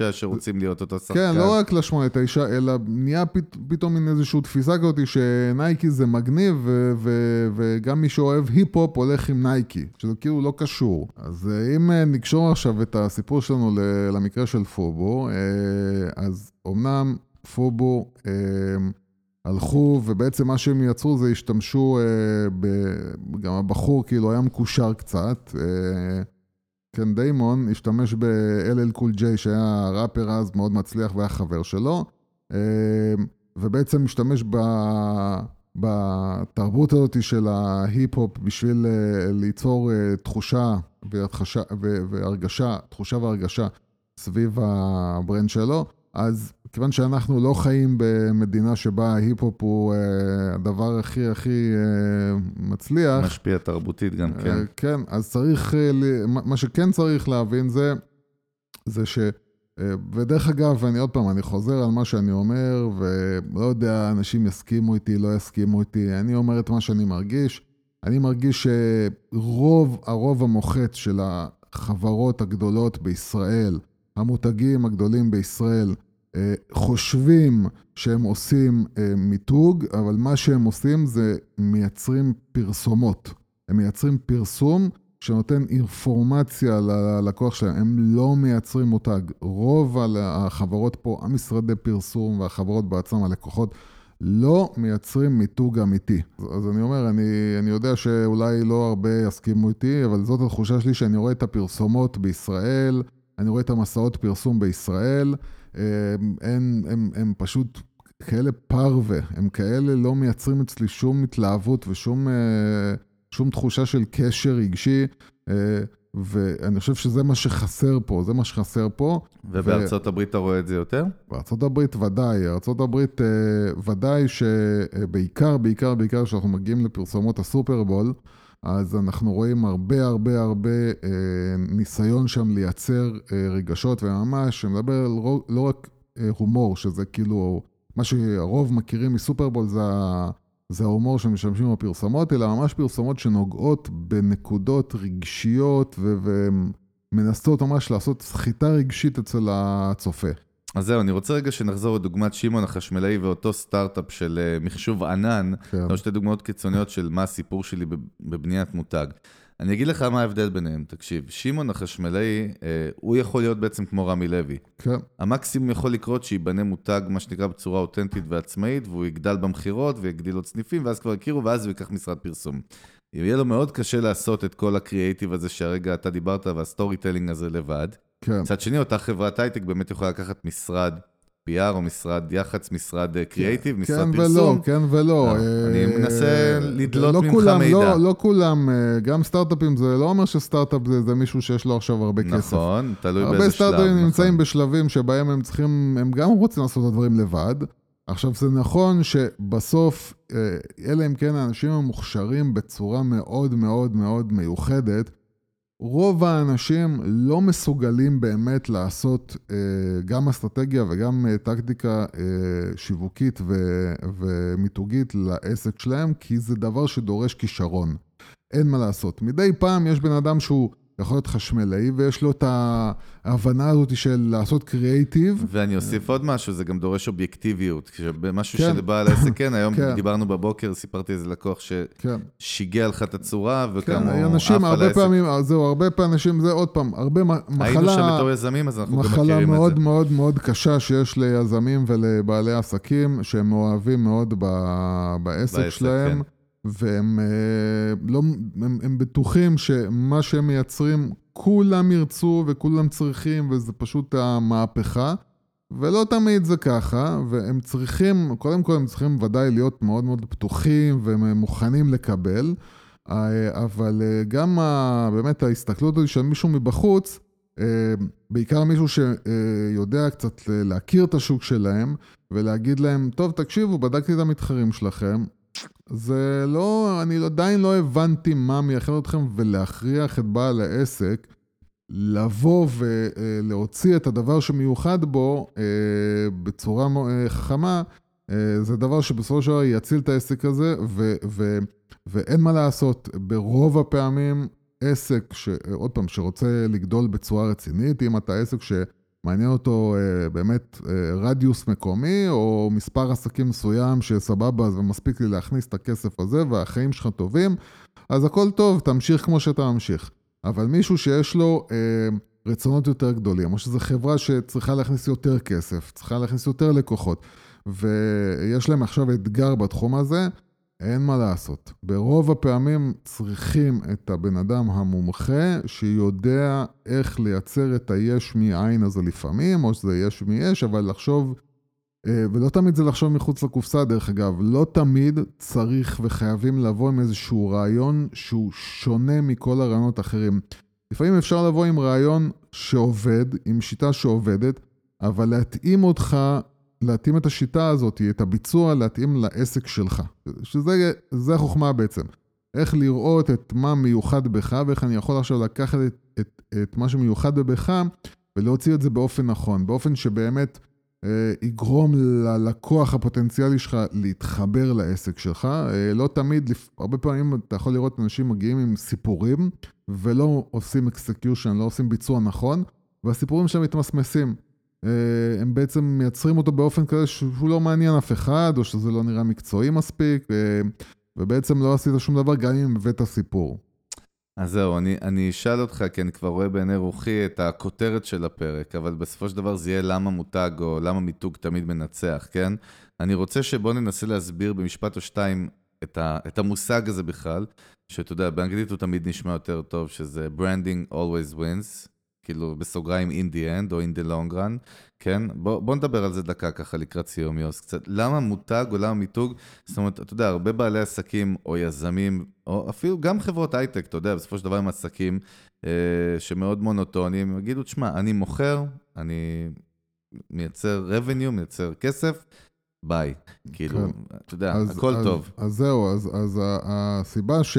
Speaker 1: שרוצים להיות אותו שחקן.
Speaker 2: כן, לא רק ל-8-9, אלא נהיה פת, פתאום מין איזושהי תפיסה כזאת שנייקי זה מגניב, ו- ו- וגם מי שאוהב היפ-הופ הולך עם נייקי, שזה כאילו לא קשור. אז אה, אם אה, נקשור עכשיו את הסיפור שלנו למקרה של FUBU, אה, אז אמנם FUBU... הלכו, ובעצם מה שהם יצרו זה השתמשו, אה, ב... גם הבחור כאילו היה מקושר קצת. אה, כן, דיימון השתמש ב- LL Cool J שהיה ראפר אז מאוד מצליח והיה חבר שלו, אה, ובעצם השתמש ב... בתרבות הזאת של ההיפ-הופ בשביל אה, ליצור אה, תחושה והתחשה, והרגשה, תחושה והרגשה סביב ה brand שלו. אז כיוון שאנחנו לא חיים במדינה שבה ההיפ-הופ הוא אה, הדבר הכי הכי אה, מצליח.
Speaker 1: משפיע תרבותית גם, כן. אה,
Speaker 2: כן, אז צריך, מה שכן צריך להבין זה, זה ש... ודרך אגב, אני עוד פעם, אני חוזר על מה שאני אומר, ולא יודע, אנשים יסכימו איתי, לא יסכימו איתי, אני אומר את מה שאני מרגיש. אני מרגיש שרוב, הרוב המוחץ של החברות הגדולות בישראל, המותגים הגדולים בישראל, אה, חושבים שהם עושים אה, מיתוג, אבל מה שהם עושים זה מייצרים פרסומות. הם מייצרים פרסום שנותן אינפורמציה ללקוח שלהם, הם לא מייצרים מותג. רוב החברות פה, המשרדי פרסום והחברות בעצם, הלקוחות, לא מייצרים מיתוג אמיתי. אז אני אומר, אני, אני יודע שאולי לא הרבה יסכימו איתי, אבל זאת התחושה שלי שאני רואה את הפרסומות בישראל, אני רואה את המסעות פרסום בישראל, הם, הם, הם, הם פשוט כאלה פרווה, הם כאלה לא מייצרים אצלי שום התלהבות ושום אה, שום תחושה של קשר רגשי, אה, ואני חושב שזה מה שחסר פה, זה מה שחסר פה.
Speaker 1: ובארצות ו... הברית אתה רואה את זה יותר?
Speaker 2: בארצות הברית ודאי, ארצות הברית אה, ודאי שבעיקר, בעיקר, בעיקר כשאנחנו מגיעים לפרסומות הסופרבול, אז אנחנו רואים הרבה הרבה הרבה אה, ניסיון שם לייצר אה, רגשות, וממש, שמדבר רו, לא רק אה, הומור, שזה כאילו, מה שהרוב מכירים מסופרבול זה, זה ההומור שמשתמשים בפרסומות, אלא ממש פרסומות שנוגעות בנקודות רגשיות ומנסות ממש לעשות סחיטה רגשית אצל הצופה.
Speaker 1: אז זהו, אני רוצה רגע שנחזור לדוגמת שמעון החשמלאי ואותו סטארט-אפ של uh, מחשוב ענן, כן. שתי דוגמאות קיצוניות של מה הסיפור שלי בבניית מותג. אני אגיד לך מה ההבדל ביניהם, תקשיב, שמעון החשמלאי, uh, הוא יכול להיות בעצם כמו רמי לוי.
Speaker 2: כן.
Speaker 1: המקסימום יכול לקרות שייבנה מותג, מה שנקרא, בצורה אותנטית ועצמאית, והוא יגדל במכירות ויגדיל עוד סניפים, ואז כבר יכירו, ואז הוא ייקח משרד פרסום. יהיה לו מאוד קשה לעשות את כל הקריאייטיב הזה שהרגע אתה דיברת, וה storytelling הזה לבד.
Speaker 2: כן.
Speaker 1: מצד שני, אותה חברת הייטק באמת יכולה לקחת משרד PR או משרד יח"צ, משרד קריאייטיב, משרד
Speaker 2: כן
Speaker 1: פרסום.
Speaker 2: כן ולא, כן ולא.
Speaker 1: אני מנסה לדלות
Speaker 2: לא
Speaker 1: ממך
Speaker 2: כולם,
Speaker 1: מידע.
Speaker 2: לא, לא כולם, אה, גם סטארט-אפים, זה לא אומר שסטארט-אפ זה, זה מישהו שיש לו עכשיו הרבה כסף.
Speaker 1: נכון, תלוי באיזה שלב.
Speaker 2: הרבה סטארט-אפים
Speaker 1: נכון.
Speaker 2: נמצאים בשלבים שבהם הם צריכים, הם גם רוצים לעשות את הדברים לבד. עכשיו, זה נכון שבסוף, אה, אלא אם כן האנשים המוכשרים בצורה מאוד מאוד מאוד מיוחדת, רוב האנשים לא מסוגלים באמת לעשות אה, גם אסטרטגיה וגם אה, טקטיקה אה, שיווקית ו- ומיתוגית לעסק שלהם, כי זה דבר שדורש כישרון. אין מה לעשות. מדי פעם יש בן אדם שהוא יכול להיות חשמלאי, ויש לו את ההבנה הזאת של לעשות קריאייטיב.
Speaker 1: ואני אוסיף עוד משהו, זה גם דורש אובייקטיביות. משהו כן. שלבעל העסק, כן, היום כן. דיברנו בבוקר, סיפרתי איזה לקוח ששיגע כן. לך את הצורה, וכמה
Speaker 2: כן, הוא אנשים הרבה פעמים, זהו, הרבה פעמים אנשים, זה עוד פעם, הרבה מחלה...
Speaker 1: היינו שם בתור יזמים, אז אנחנו גם מכירים את זה.
Speaker 2: מחלה מאוד מאוד מאוד קשה שיש ליזמים ולבעלי עסקים, שהם אוהבים מאוד בעסק, בעסק שלהם. כן. והם אה, לא, הם, הם בטוחים שמה שהם מייצרים, כולם ירצו וכולם צריכים, וזה פשוט המהפכה. ולא תמיד זה ככה, והם צריכים, קודם כל הם צריכים ודאי להיות מאוד מאוד פתוחים ומוכנים לקבל, אה, אבל אה, גם באמת ההסתכלות הזאת של מישהו מבחוץ, בעיקר מישהו שיודע קצת להכיר את השוק שלהם ולהגיד להם, טוב, תקשיבו, בדקתי את המתחרים שלכם, זה לא, אני עדיין לא הבנתי מה מייחד אתכם ולהכריח את בעל העסק לבוא ולהוציא את הדבר שמיוחד בו אה, בצורה אה, חכמה. אה, זה דבר שבסופו של דבר יציל את העסק הזה, ו, ו, ואין מה לעשות, ברוב הפעמים עסק, ש, עוד פעם, שרוצה לגדול בצורה רצינית, אם אתה עסק שמעניין אותו אה, באמת אה, רדיוס מקומי, או מספר עסקים מסוים שסבבה, אז מספיק לי להכניס את הכסף הזה והחיים שלך טובים, אז הכל טוב, תמשיך כמו שאתה ממשיך. אבל מישהו שיש לו אה, רצונות יותר גדולים, או שזו חברה שצריכה להכניס יותר כסף, צריכה להכניס יותר לקוחות, ויש להם עכשיו אתגר בתחום הזה, אין מה לעשות. ברוב הפעמים צריכים את הבן אדם המומחה שיודע איך לייצר את היש מאין הזה לפעמים, או שזה יש מיש, אבל לחשוב, אה, ולא תמיד זה לחשוב מחוץ לקופסה דרך אגב, לא תמיד צריך וחייבים לבוא עם איזשהו רעיון שהוא שונה מכל הרעיונות האחרים. לפעמים אפשר לבוא עם רעיון שעובד, עם שיטה שעובדת, אבל להתאים אותך להתאים את השיטה הזאת, את הביצוע, להתאים לעסק שלך. שזה החוכמה בעצם. איך לראות את מה מיוחד בך, ואיך אני יכול עכשיו לקחת את, את, את מה שמיוחד בך ולהוציא את זה באופן נכון, באופן שבאמת אה, יגרום ללקוח הפוטנציאלי שלך להתחבר לעסק שלך. אה, לא תמיד, הרבה פעמים אתה יכול לראות אנשים מגיעים עם סיפורים ולא עושים execution, לא עושים ביצוע נכון, והסיפורים שלהם מתמסמסים. אה, הם בעצם מייצרים אותו באופן כזה שהוא לא מעניין אף אחד, או שזה לא נראה מקצועי מספיק, ובעצם לא עשית שום דבר גם אם הבאת סיפור.
Speaker 1: אז זהו, אני, אני אשאל אותך, כי אני כבר רואה בעיני רוחי את הכותרת של הפרק, אבל בסופו של דבר זה יהיה למה מותג או למה מיתוג תמיד מנצח, כן? אני רוצה שבוא ננסה להסביר במשפט או שתיים את, ה, את המושג הזה בכלל, שאתה יודע, באנגלית הוא תמיד נשמע יותר טוב, שזה branding always wins, כאילו בסוגריים in the end או in the long run, כן? בוא, בוא נדבר על זה דקה ככה לקראת סיום יוס קצת. למה מותג או למה מיתוג? זאת אומרת, אתה יודע, הרבה בעלי עסקים או יזמים, או אפילו גם חברות הייטק, אתה יודע, בסופו של דבר הם עסקים אה, שמאוד מונוטוניים, יגידו, תשמע, אני מוכר, אני מייצר revenue, מייצר כסף, ביי. כאילו, כן. אתה יודע, אז, הכל
Speaker 2: אז,
Speaker 1: טוב.
Speaker 2: אז זהו, אז, אז הסיבה ש...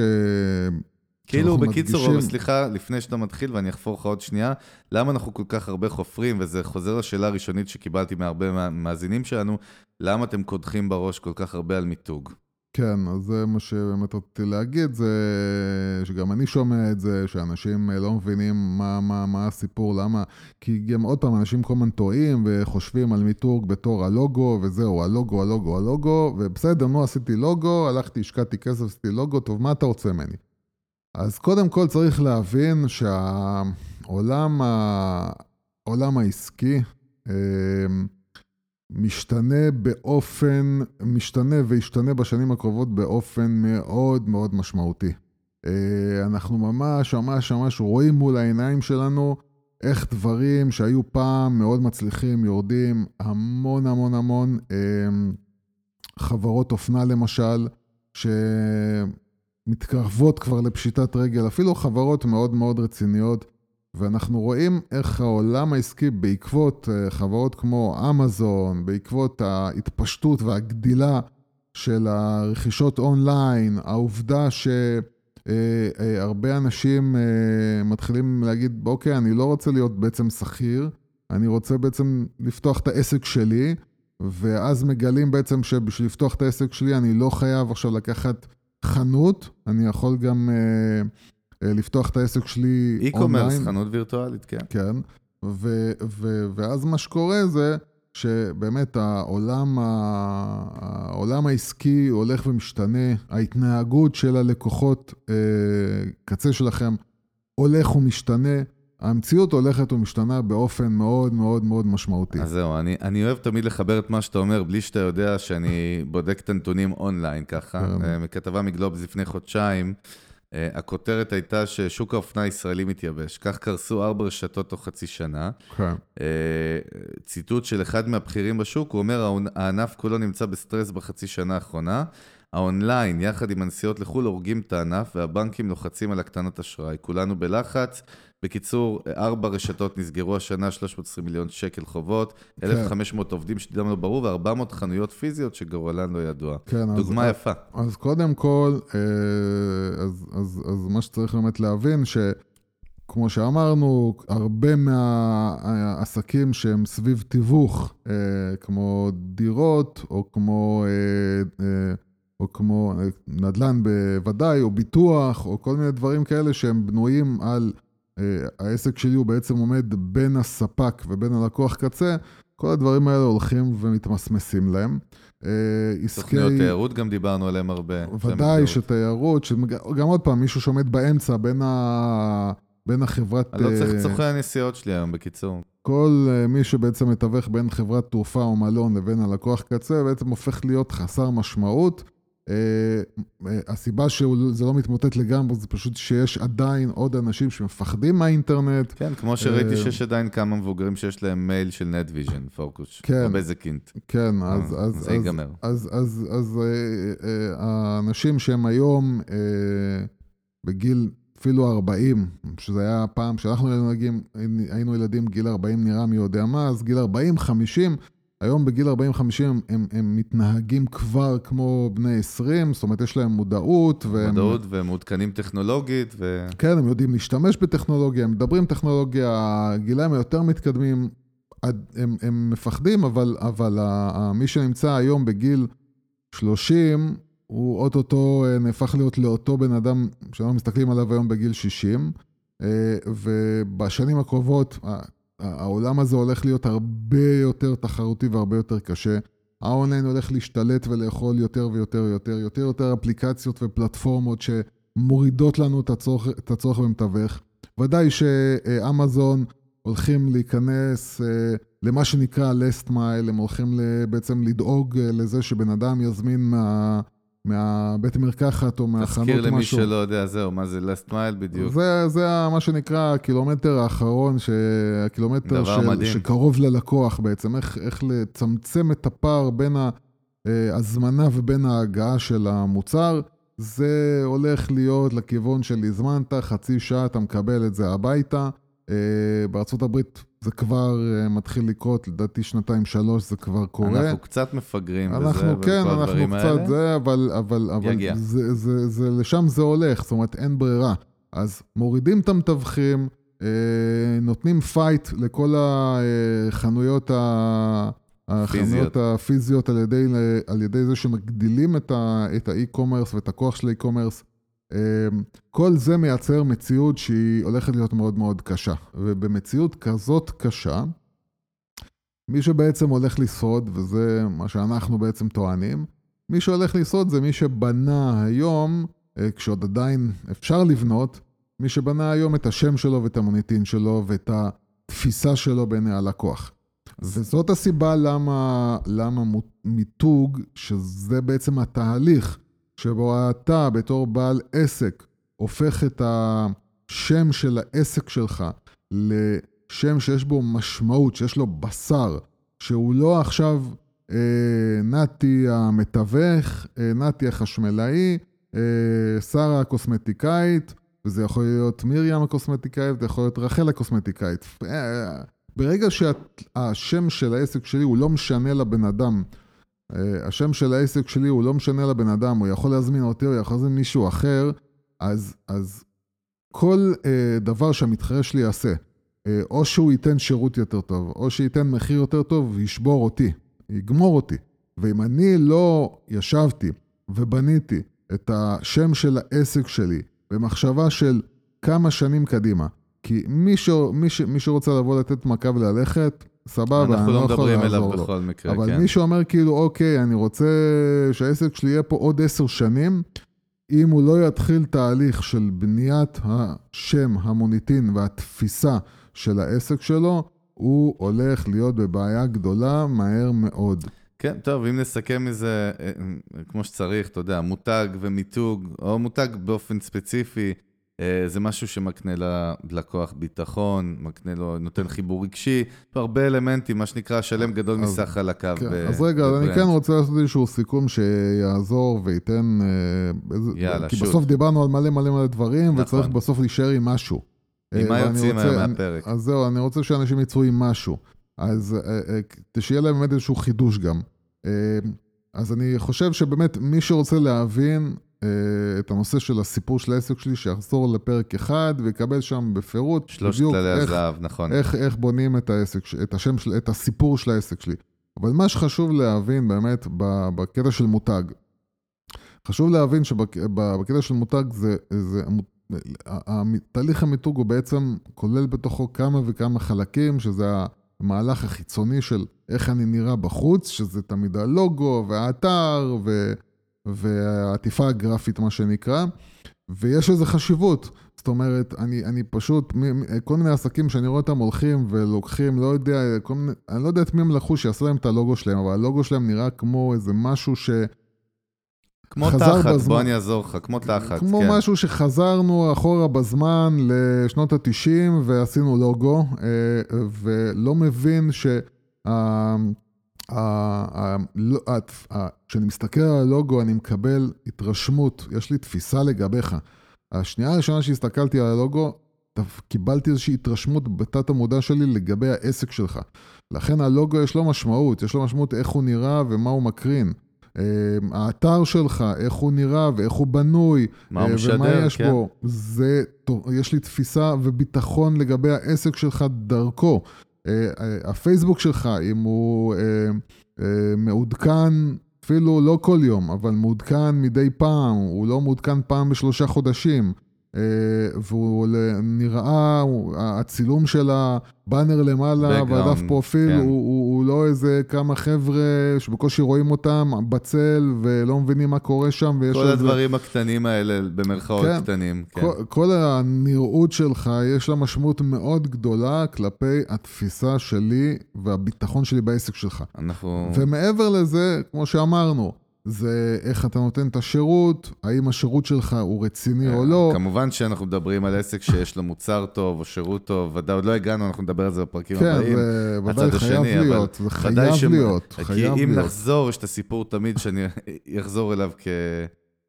Speaker 1: כאילו, בקיצור, מדגישים... סליחה, לפני שאתה מתחיל ואני אחפור לך עוד שנייה, למה אנחנו כל כך הרבה חופרים, וזה חוזר לשאלה הראשונית שקיבלתי מהרבה מאזינים שלנו, למה אתם קודחים בראש כל כך הרבה על מיתוג?
Speaker 2: כן, אז זה מה שבאמת רציתי להגיד, זה שגם אני שומע את זה, שאנשים לא מבינים מה, מה, מה הסיפור, למה, כי גם עוד פעם, אנשים כל הזמן טועים וחושבים על מיתוג בתור הלוגו, וזהו, הלוגו, הלוגו, הלוגו, ובסדר, נו, עשיתי לוגו, הלכתי, השקעתי כסף, עשיתי לוגו, טוב, מה אתה רוצה ממני? אז קודם כל צריך להבין שהעולם העולם העסקי אמ, משתנה באופן, משתנה וישתנה בשנים הקרובות באופן מאוד מאוד משמעותי. אה, אנחנו ממש ממש ממש רואים מול העיניים שלנו איך דברים שהיו פעם מאוד מצליחים יורדים המון המון המון אמ, חברות אופנה למשל, ש... מתקרבות כבר לפשיטת רגל, אפילו חברות מאוד מאוד רציניות, ואנחנו רואים איך העולם העסקי בעקבות אה, חברות כמו אמזון, בעקבות ההתפשטות והגדילה של הרכישות אונליין, העובדה שהרבה אה, אה, אנשים מתחילים להגיד, אוקיי, אני לא רוצה להיות בעצם שכיר, אני רוצה בעצם לפתוח את העסק שלי, ואז מגלים בעצם שבשביל לפתוח את העסק שלי אני לא חייב עכשיו לקחת חנות, אני יכול גם אה, אה, לפתוח את העסק שלי
Speaker 1: אונליין. e-commerce, חנות וירטואלית, כן.
Speaker 2: כן, ו- ו- ואז מה שקורה זה שבאמת העולם, ה- העולם העסקי הולך ומשתנה, ההתנהגות של הלקוחות uh, קצה שלכם הולך ומשתנה. המציאות הולכת ומשתנה באופן מאוד מאוד מאוד משמעותי.
Speaker 1: אז זהו, אני, אני אוהב תמיד לחבר את מה שאתה אומר, בלי שאתה יודע שאני בודק את הנתונים אונליין ככה. כן. אה, מכתבה מגלובס לפני חודשיים, אה, הכותרת הייתה ששוק האופנה הישראלי מתייבש. כך קרסו ארבע רשתות תוך חצי שנה. כן. אה, ציטוט של אחד מהבכירים בשוק, הוא אומר, הענף כולו נמצא בסטרס בחצי שנה האחרונה. האונליין, יחד עם הנסיעות לחו"ל, הורגים את הענף, והבנקים לוחצים על הקטנת אשראי. כולנו בלחץ. בקיצור, ארבע רשתות נסגרו השנה, 320 מיליון שקל חובות, כן. 1,500 עובדים שעתידם לא ברור, ו-400 חנויות פיזיות שגורלן לא ידוע. כן, דוגמה
Speaker 2: אז,
Speaker 1: יפה.
Speaker 2: אז קודם כל, אה, אז, אז, אז מה שצריך באמת להבין, ש... כמו שאמרנו, הרבה מהעסקים שהם סביב תיווך, כמו דירות, או כמו, או כמו נדל"ן בוודאי, או ביטוח, או כל מיני דברים כאלה שהם בנויים על, העסק שלי הוא בעצם עומד בין הספק ובין הלקוח קצה, כל הדברים האלה הולכים ומתמסמסים להם.
Speaker 1: עסקי... תוכניות תיירות גם דיברנו עליהן הרבה.
Speaker 2: ודאי שתיירות, שגם עוד פעם, מישהו שעומד באמצע בין, ה... בין החברת...
Speaker 1: אני לא צריך את סוכני הנסיעות שלי היום, בקיצור.
Speaker 2: כל מי שבעצם מתווך בין חברת תעופה או מלון לבין הלקוח קצה, בעצם הופך להיות חסר משמעות. הסיבה שזה לא מתמוטט לגמרי זה פשוט שיש עדיין עוד אנשים שמפחדים מהאינטרנט.
Speaker 1: כן, כמו שראיתי שיש עדיין כמה מבוגרים שיש להם מייל של פוקוס,
Speaker 2: כן,
Speaker 1: או בזקינט.
Speaker 2: כן, אז, אז,
Speaker 1: זה ייגמר.
Speaker 2: אז, האנשים שהם היום בגיל אפילו 40, שזה היה פעם שאנחנו היינו ילדים, גיל 40 נראה מי יודע מה, אז גיל 40, 50, היום בגיל 40-50 הם, הם, הם מתנהגים כבר כמו בני 20, זאת אומרת, יש להם מודעות.
Speaker 1: והם... מודעות והם מעודכנים טכנולוגית. ו...
Speaker 2: כן, הם יודעים להשתמש בטכנולוגיה, הם מדברים טכנולוגיה, הגילאים היותר מתקדמים, הם, הם מפחדים, אבל, אבל מי שנמצא היום בגיל 30, הוא אוטוטו אה, נהפך להיות לאותו בן אדם שאנחנו מסתכלים עליו היום בגיל 60, אה, ובשנים הקרובות, העולם הזה הולך להיות הרבה יותר תחרותי והרבה יותר קשה. האונליין הולך להשתלט ולאכול יותר ויותר ויותר, יותר יותר אפליקציות ופלטפורמות שמורידות לנו את הצורך, את הצורך במתווך. ודאי שאמזון הולכים להיכנס אה, למה שנקרא last mile, הם הולכים בעצם לדאוג אה, לזה שבן אדם יזמין מה... מהבית מרקחת או מהחנות משהו.
Speaker 1: תזכיר למי שלא יודע, זהו, מה זה last mile בדיוק.
Speaker 2: זה, זה מה שנקרא הקילומטר האחרון, ש... הקילומטר של, שקרוב ללקוח בעצם, איך, איך לצמצם את הפער בין ההזמנה ובין ההגעה של המוצר. זה הולך להיות לכיוון של הזמנת, חצי שעה אתה מקבל את זה הביתה. בארה"ב זה כבר אה, מתחיל לקרות, לדעתי שנתיים-שלוש זה כבר קורה.
Speaker 1: אנחנו קצת מפגרים
Speaker 2: אנחנו, בזה, כן, אנחנו קצת האלה. זה, אבל, אבל, אבל
Speaker 1: יגיע.
Speaker 2: זה, זה, זה, לשם זה הולך, זאת אומרת, אין ברירה. אז מורידים את המתווכים, אה, נותנים פייט לכל החנויות, ה... החנויות הפיזיות על ידי, על ידי זה שמגדילים את האי-קומרס ואת הכוח של האי-קומרס. אמ, כל זה מייצר מציאות שהיא הולכת להיות מאוד מאוד קשה. ובמציאות כזאת קשה, מי שבעצם הולך לשרוד, וזה מה שאנחנו בעצם טוענים, מי שהולך לשרוד זה מי שבנה היום, אה, כשעוד עדיין אפשר לבנות, מי שבנה היום את השם שלו ואת המוניטין שלו ואת התפיסה שלו בעיני הלקוח. וזאת הסיבה למה, למה מיתוג, שזה בעצם התהליך שבו אתה בתור בעל עסק הופך את השם של העסק שלך לשם שיש בו משמעות, שיש לו בשר, שהוא לא עכשיו אה, נתי המתווך, אה, נתי החשמלאי, אה, שרה הקוסמטיקאית, וזה יכול להיות מרים הקוסמטיקאית, זה יכול להיות רחל הקוסמטיקאית. אה, ברגע שהשם של העסק שלי הוא לא משנה לבן אדם, השם של העסק שלי הוא לא משנה לבן אדם, הוא יכול להזמין אותי, הוא יכול להזמין מישהו אחר, אז, אז כל uh, דבר שהמתחרה שלי יעשה, uh, או שהוא ייתן שירות יותר טוב, או שייתן מחיר יותר טוב, ישבור אותי, יגמור אותי. ואם אני לא ישבתי ובניתי את השם של העסק שלי במחשבה של כמה שנים קדימה, כי מי, ש... מי, ש... מי שרוצה לבוא לתת מכה וללכת, סבבה, אני לא יכול לעזור
Speaker 1: לו. אנחנו לא מדברים אליו בכל מקרה,
Speaker 2: אבל
Speaker 1: כן.
Speaker 2: אבל מי שאומר כאילו, אוקיי, אני רוצה שהעסק שלי יהיה פה עוד עשר שנים, אם הוא לא יתחיל תהליך של בניית השם, המוניטין והתפיסה של העסק שלו, הוא הולך להיות בבעיה גדולה מהר מאוד.
Speaker 1: כן, טוב, אם נסכם מזה אה, כמו שצריך, אתה יודע, מותג ומיתוג, או מותג באופן ספציפי, אה, זה משהו שמקנה ללקוח ביטחון, מקנה לו, נותן חיבור רגשי, הרבה אלמנטים, מה שנקרא שלם גדול מסך חלקיו.
Speaker 2: כן, אז רגע, אני כן רוצה לעשות איזשהו סיכום שיעזור וייתן...
Speaker 1: אה, יאללה,
Speaker 2: כי בסוף דיברנו על מלא מלא מלא דברים,
Speaker 1: נכון.
Speaker 2: וצריך בסוף להישאר עם משהו.
Speaker 1: עם מה יוצאים היום מהפרק?
Speaker 2: אז זהו, אני רוצה שאנשים יצאו עם משהו. אז שיהיה להם באמת איזשהו חידוש גם. אז אני חושב שבאמת מי שרוצה להבין את הנושא של הסיפור של העסק שלי, שיחזור לפרק אחד ויקבל שם בפירוט.
Speaker 1: שלושת כללי הזהב, נכון.
Speaker 2: איך, איך בונים את, העסק, את, השם של, את הסיפור של העסק שלי. אבל מה שחשוב להבין באמת בקטע של מותג, חשוב להבין שבקטע של מותג זה, זה תהליך המיתוג הוא בעצם כולל בתוכו כמה וכמה חלקים, שזה המהלך החיצוני של איך אני נראה בחוץ, שזה תמיד הלוגו והאתר ו... והעטיפה הגרפית, מה שנקרא, ויש לזה חשיבות. זאת אומרת, אני, אני פשוט, כל מיני עסקים שאני רואה אותם הולכים ולוקחים, לא יודע, כל מיני, אני לא יודע את מי הם לקחו שיעשו להם את הלוגו שלהם, אבל הלוגו שלהם נראה כמו איזה משהו ש...
Speaker 1: כמו תחת, בזמן, בוא אני אעזור לך, כמו תחת,
Speaker 2: כמו כן. משהו שחזרנו אחורה בזמן לשנות ה-90 ועשינו לוגו, אה, ולא מבין ש... לא, כשאני מסתכל על הלוגו, אני מקבל התרשמות, יש לי תפיסה לגביך. השנייה הראשונה שהסתכלתי על הלוגו, קיבלתי איזושהי התרשמות בתת המודע שלי לגבי העסק שלך. לכן הלוגו יש לו משמעות, יש לו משמעות איך הוא נראה ומה הוא מקרין. אמ, האתר שלך, איך הוא נראה ואיך הוא בנוי,
Speaker 1: מה הוא אה, משדר, ומה
Speaker 2: יש
Speaker 1: כן.
Speaker 2: בו, זה, יש לי תפיסה וביטחון לגבי העסק שלך דרכו. אה, אה, הפייסבוק שלך, אם הוא מעודכן, אפילו לא כל יום, אבל מעודכן מדי פעם, הוא לא מעודכן פעם בשלושה חודשים. אה, והוא נראה, הצילום של הבאנר למעלה והדף פרופיל, כן. הוא, הוא, הוא לא איזה כמה חבר'ה שבקושי רואים אותם בצל ולא מבינים מה קורה שם.
Speaker 1: כל איזה... הדברים הקטנים האלה, במרכאות כן, קטנים.
Speaker 2: כן. כל, כל הנראות שלך, יש לה משמעות מאוד גדולה כלפי התפיסה שלי והביטחון שלי בעסק שלך.
Speaker 1: אנחנו...
Speaker 2: ומעבר לזה, כמו שאמרנו, זה איך אתה נותן את השירות, האם השירות שלך הוא רציני או לא.
Speaker 1: כמובן שאנחנו מדברים על עסק שיש לו מוצר טוב או שירות טוב, ודאי עוד לא הגענו, אנחנו נדבר על זה בפרקים
Speaker 2: כן,
Speaker 1: הבאים.
Speaker 2: כן, זה ודאי חייב להיות, זה חייב להיות, חייב
Speaker 1: להיות. כי אם נחזור, יש את הסיפור תמיד שאני אחזור אליו כ...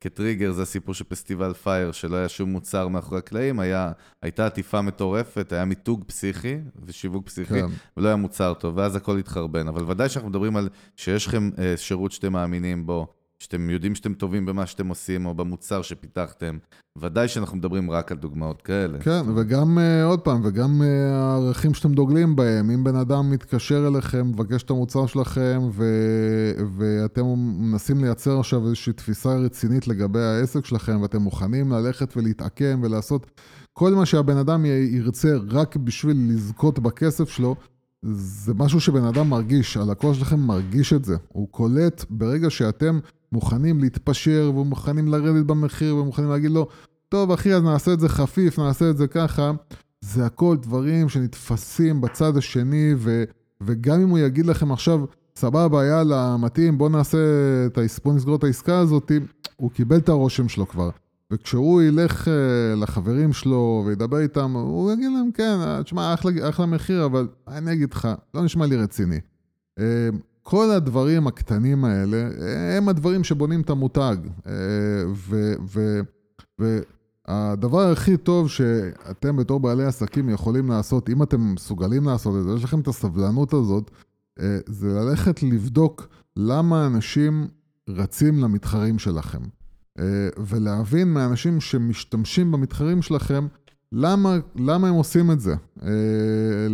Speaker 1: כטריגר, זה הסיפור של פסטיבל פייר, שלא היה שום מוצר מאחורי הקלעים, היה, הייתה עטיפה מטורפת, היה מיתוג פסיכי ושיווק פסיכי, כן. ולא היה מוצר טוב, ואז הכל התחרבן. אבל ודאי שאנחנו מדברים על שיש לכם אה, שירות שאתם מאמינים בו, שאתם יודעים שאתם טובים במה שאתם עושים, או במוצר שפיתחתם. ודאי שאנחנו מדברים רק על דוגמאות כאלה.
Speaker 2: כן, וגם, uh, עוד פעם, וגם uh, הערכים שאתם דוגלים בהם. אם בן אדם מתקשר אליכם, מבקש את המוצר שלכם, ו, ואתם מנסים לייצר עכשיו איזושהי תפיסה רצינית לגבי העסק שלכם, ואתם מוכנים ללכת ולהתעקם ולעשות כל מה שהבן אדם ירצה רק בשביל לזכות בכסף שלו, זה משהו שבן אדם מרגיש, הלקוח שלכם מרגיש את זה. הוא קולט ברגע שאתם מוכנים להתפשר ומוכנים לרדת במחיר ומוכנים להגיד לו, טוב אחי, אז נעשה את זה חפיף, נעשה את זה ככה. זה הכל דברים שנתפסים בצד השני, ו, וגם אם הוא יגיד לכם עכשיו, סבבה, יאללה, מתאים, בוא נעשה את ה... בוא נסגור את העסקה הזאת, הוא קיבל את הרושם שלו כבר. וכשהוא ילך uh, לחברים שלו וידבר איתם, הוא יגיד להם, כן, תשמע, אחלה, אחלה מחיר, אבל אני אגיד לך, לא נשמע לי רציני. כל הדברים הקטנים האלה, הם הדברים שבונים את המותג. אה, והדבר הכי טוב שאתם בתור בעלי עסקים יכולים לעשות, אם אתם מסוגלים לעשות את זה, יש לכם את הסבלנות הזאת, אה, זה ללכת לבדוק למה אנשים רצים למתחרים שלכם. אה, ולהבין מאנשים שמשתמשים במתחרים שלכם, למה, למה הם עושים את זה? אה,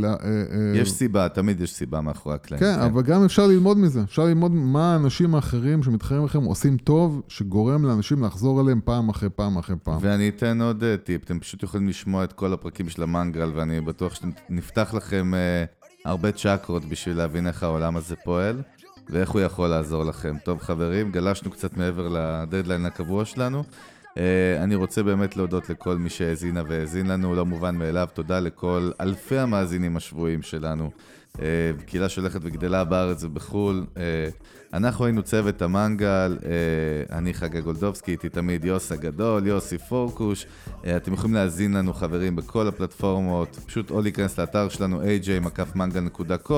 Speaker 1: אה, אה, יש סיבה, תמיד יש סיבה מאחורי הקלעים.
Speaker 2: כן, כן, אבל גם אפשר ללמוד מזה. אפשר ללמוד מה האנשים האחרים שמתחרים לכם עושים טוב, שגורם לאנשים לחזור אליהם פעם אחרי פעם אחרי פעם.
Speaker 1: ואני אתן עוד טיפ, אתם פשוט יכולים לשמוע את כל הפרקים של המנגל, ואני בטוח שנפתח לכם הרבה צ'קרות בשביל להבין איך העולם הזה פועל. ואיך הוא יכול לעזור לכם. טוב חברים, גלשנו קצת מעבר לדדליין הקבוע שלנו. Uh, אני רוצה באמת להודות לכל מי שהאזינה והאזין לנו, לא מובן מאליו, תודה לכל אלפי המאזינים השבויים שלנו. Uh, קהילה שהולכת וגדלה בארץ ובחו"ל. Uh, אנחנו היינו צוות המנגל, אה, אני חגה גולדובסקי, איתי תמיד יוס הגדול, יוסי פורקוש. אה, אתם יכולים להאזין לנו חברים בכל הפלטפורמות, פשוט או להיכנס לאתר שלנו aj.mangal.com.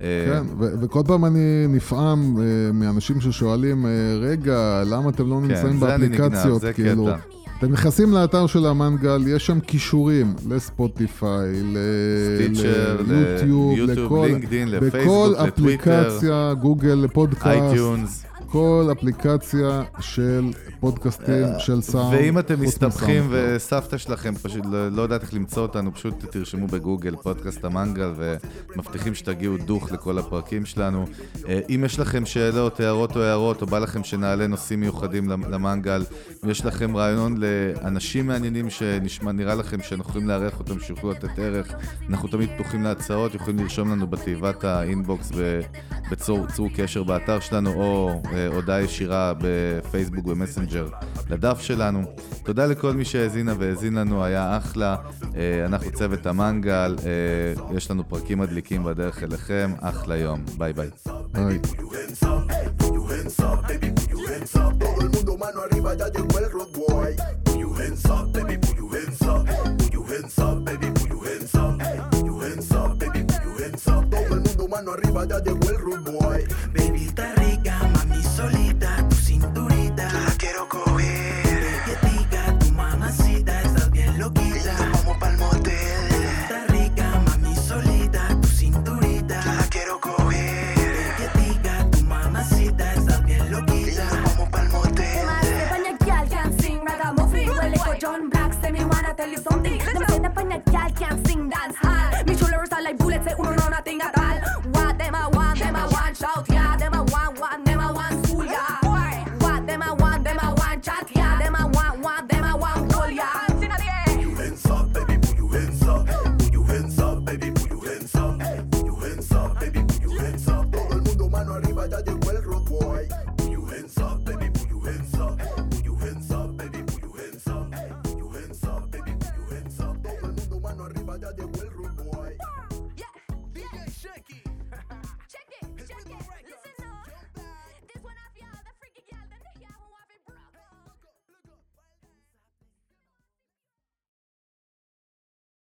Speaker 2: אה, כן, וכל פעם אני נפעם מאנשים ששואלים, רגע, למה אתם לא כן, נמצאים באפליקציות?
Speaker 1: זה כאילו, קטע.
Speaker 2: אתם נכנסים לאתר של המנגל, יש שם קישורים לספוטיפיי, ליוטיוב, לכל,
Speaker 1: לינקדאין, לפייסבוק,
Speaker 2: בכל אפליקציה, גוגל פודקאסט.
Speaker 1: אייטיונס.
Speaker 2: בכל אפליקציה של פודקאסטים של סאונד.
Speaker 1: ואם אתם מסתבכים
Speaker 2: מסאונד.
Speaker 1: וסבתא שלכם פשוט לא, לא יודעת איך למצוא אותנו, פשוט תרשמו בגוגל פודקאסט המנגל ומבטיחים שתגיעו דוך לכל הפרקים שלנו. אה, אם יש לכם שאלות, הערות או הערות, או בא לכם שנעלה נושאים מיוחדים למ- למנגל, אם יש לכם רעיון לאנשים מעניינים שנראה לכם שאנחנו יכולים לארח אותם, שיוכלו לתת ערך, אנחנו תמיד פתוחים להצעות, יכולים לרשום לנו בתיבת האינבוקס ובצור, צור קשר באתר שלנו, או אה, הודעה ישירה בפייסבוק ומסנג'ר לדף שלנו. תודה לכל מי שהאזינה והאזין לנו, היה אחלה. אה, אנחנו צוות המנגל, אה, יש לנו פרקים מדליקים בדרך אליכם, אחלה יום. ביי ביי.
Speaker 3: mano arriba, ya llegó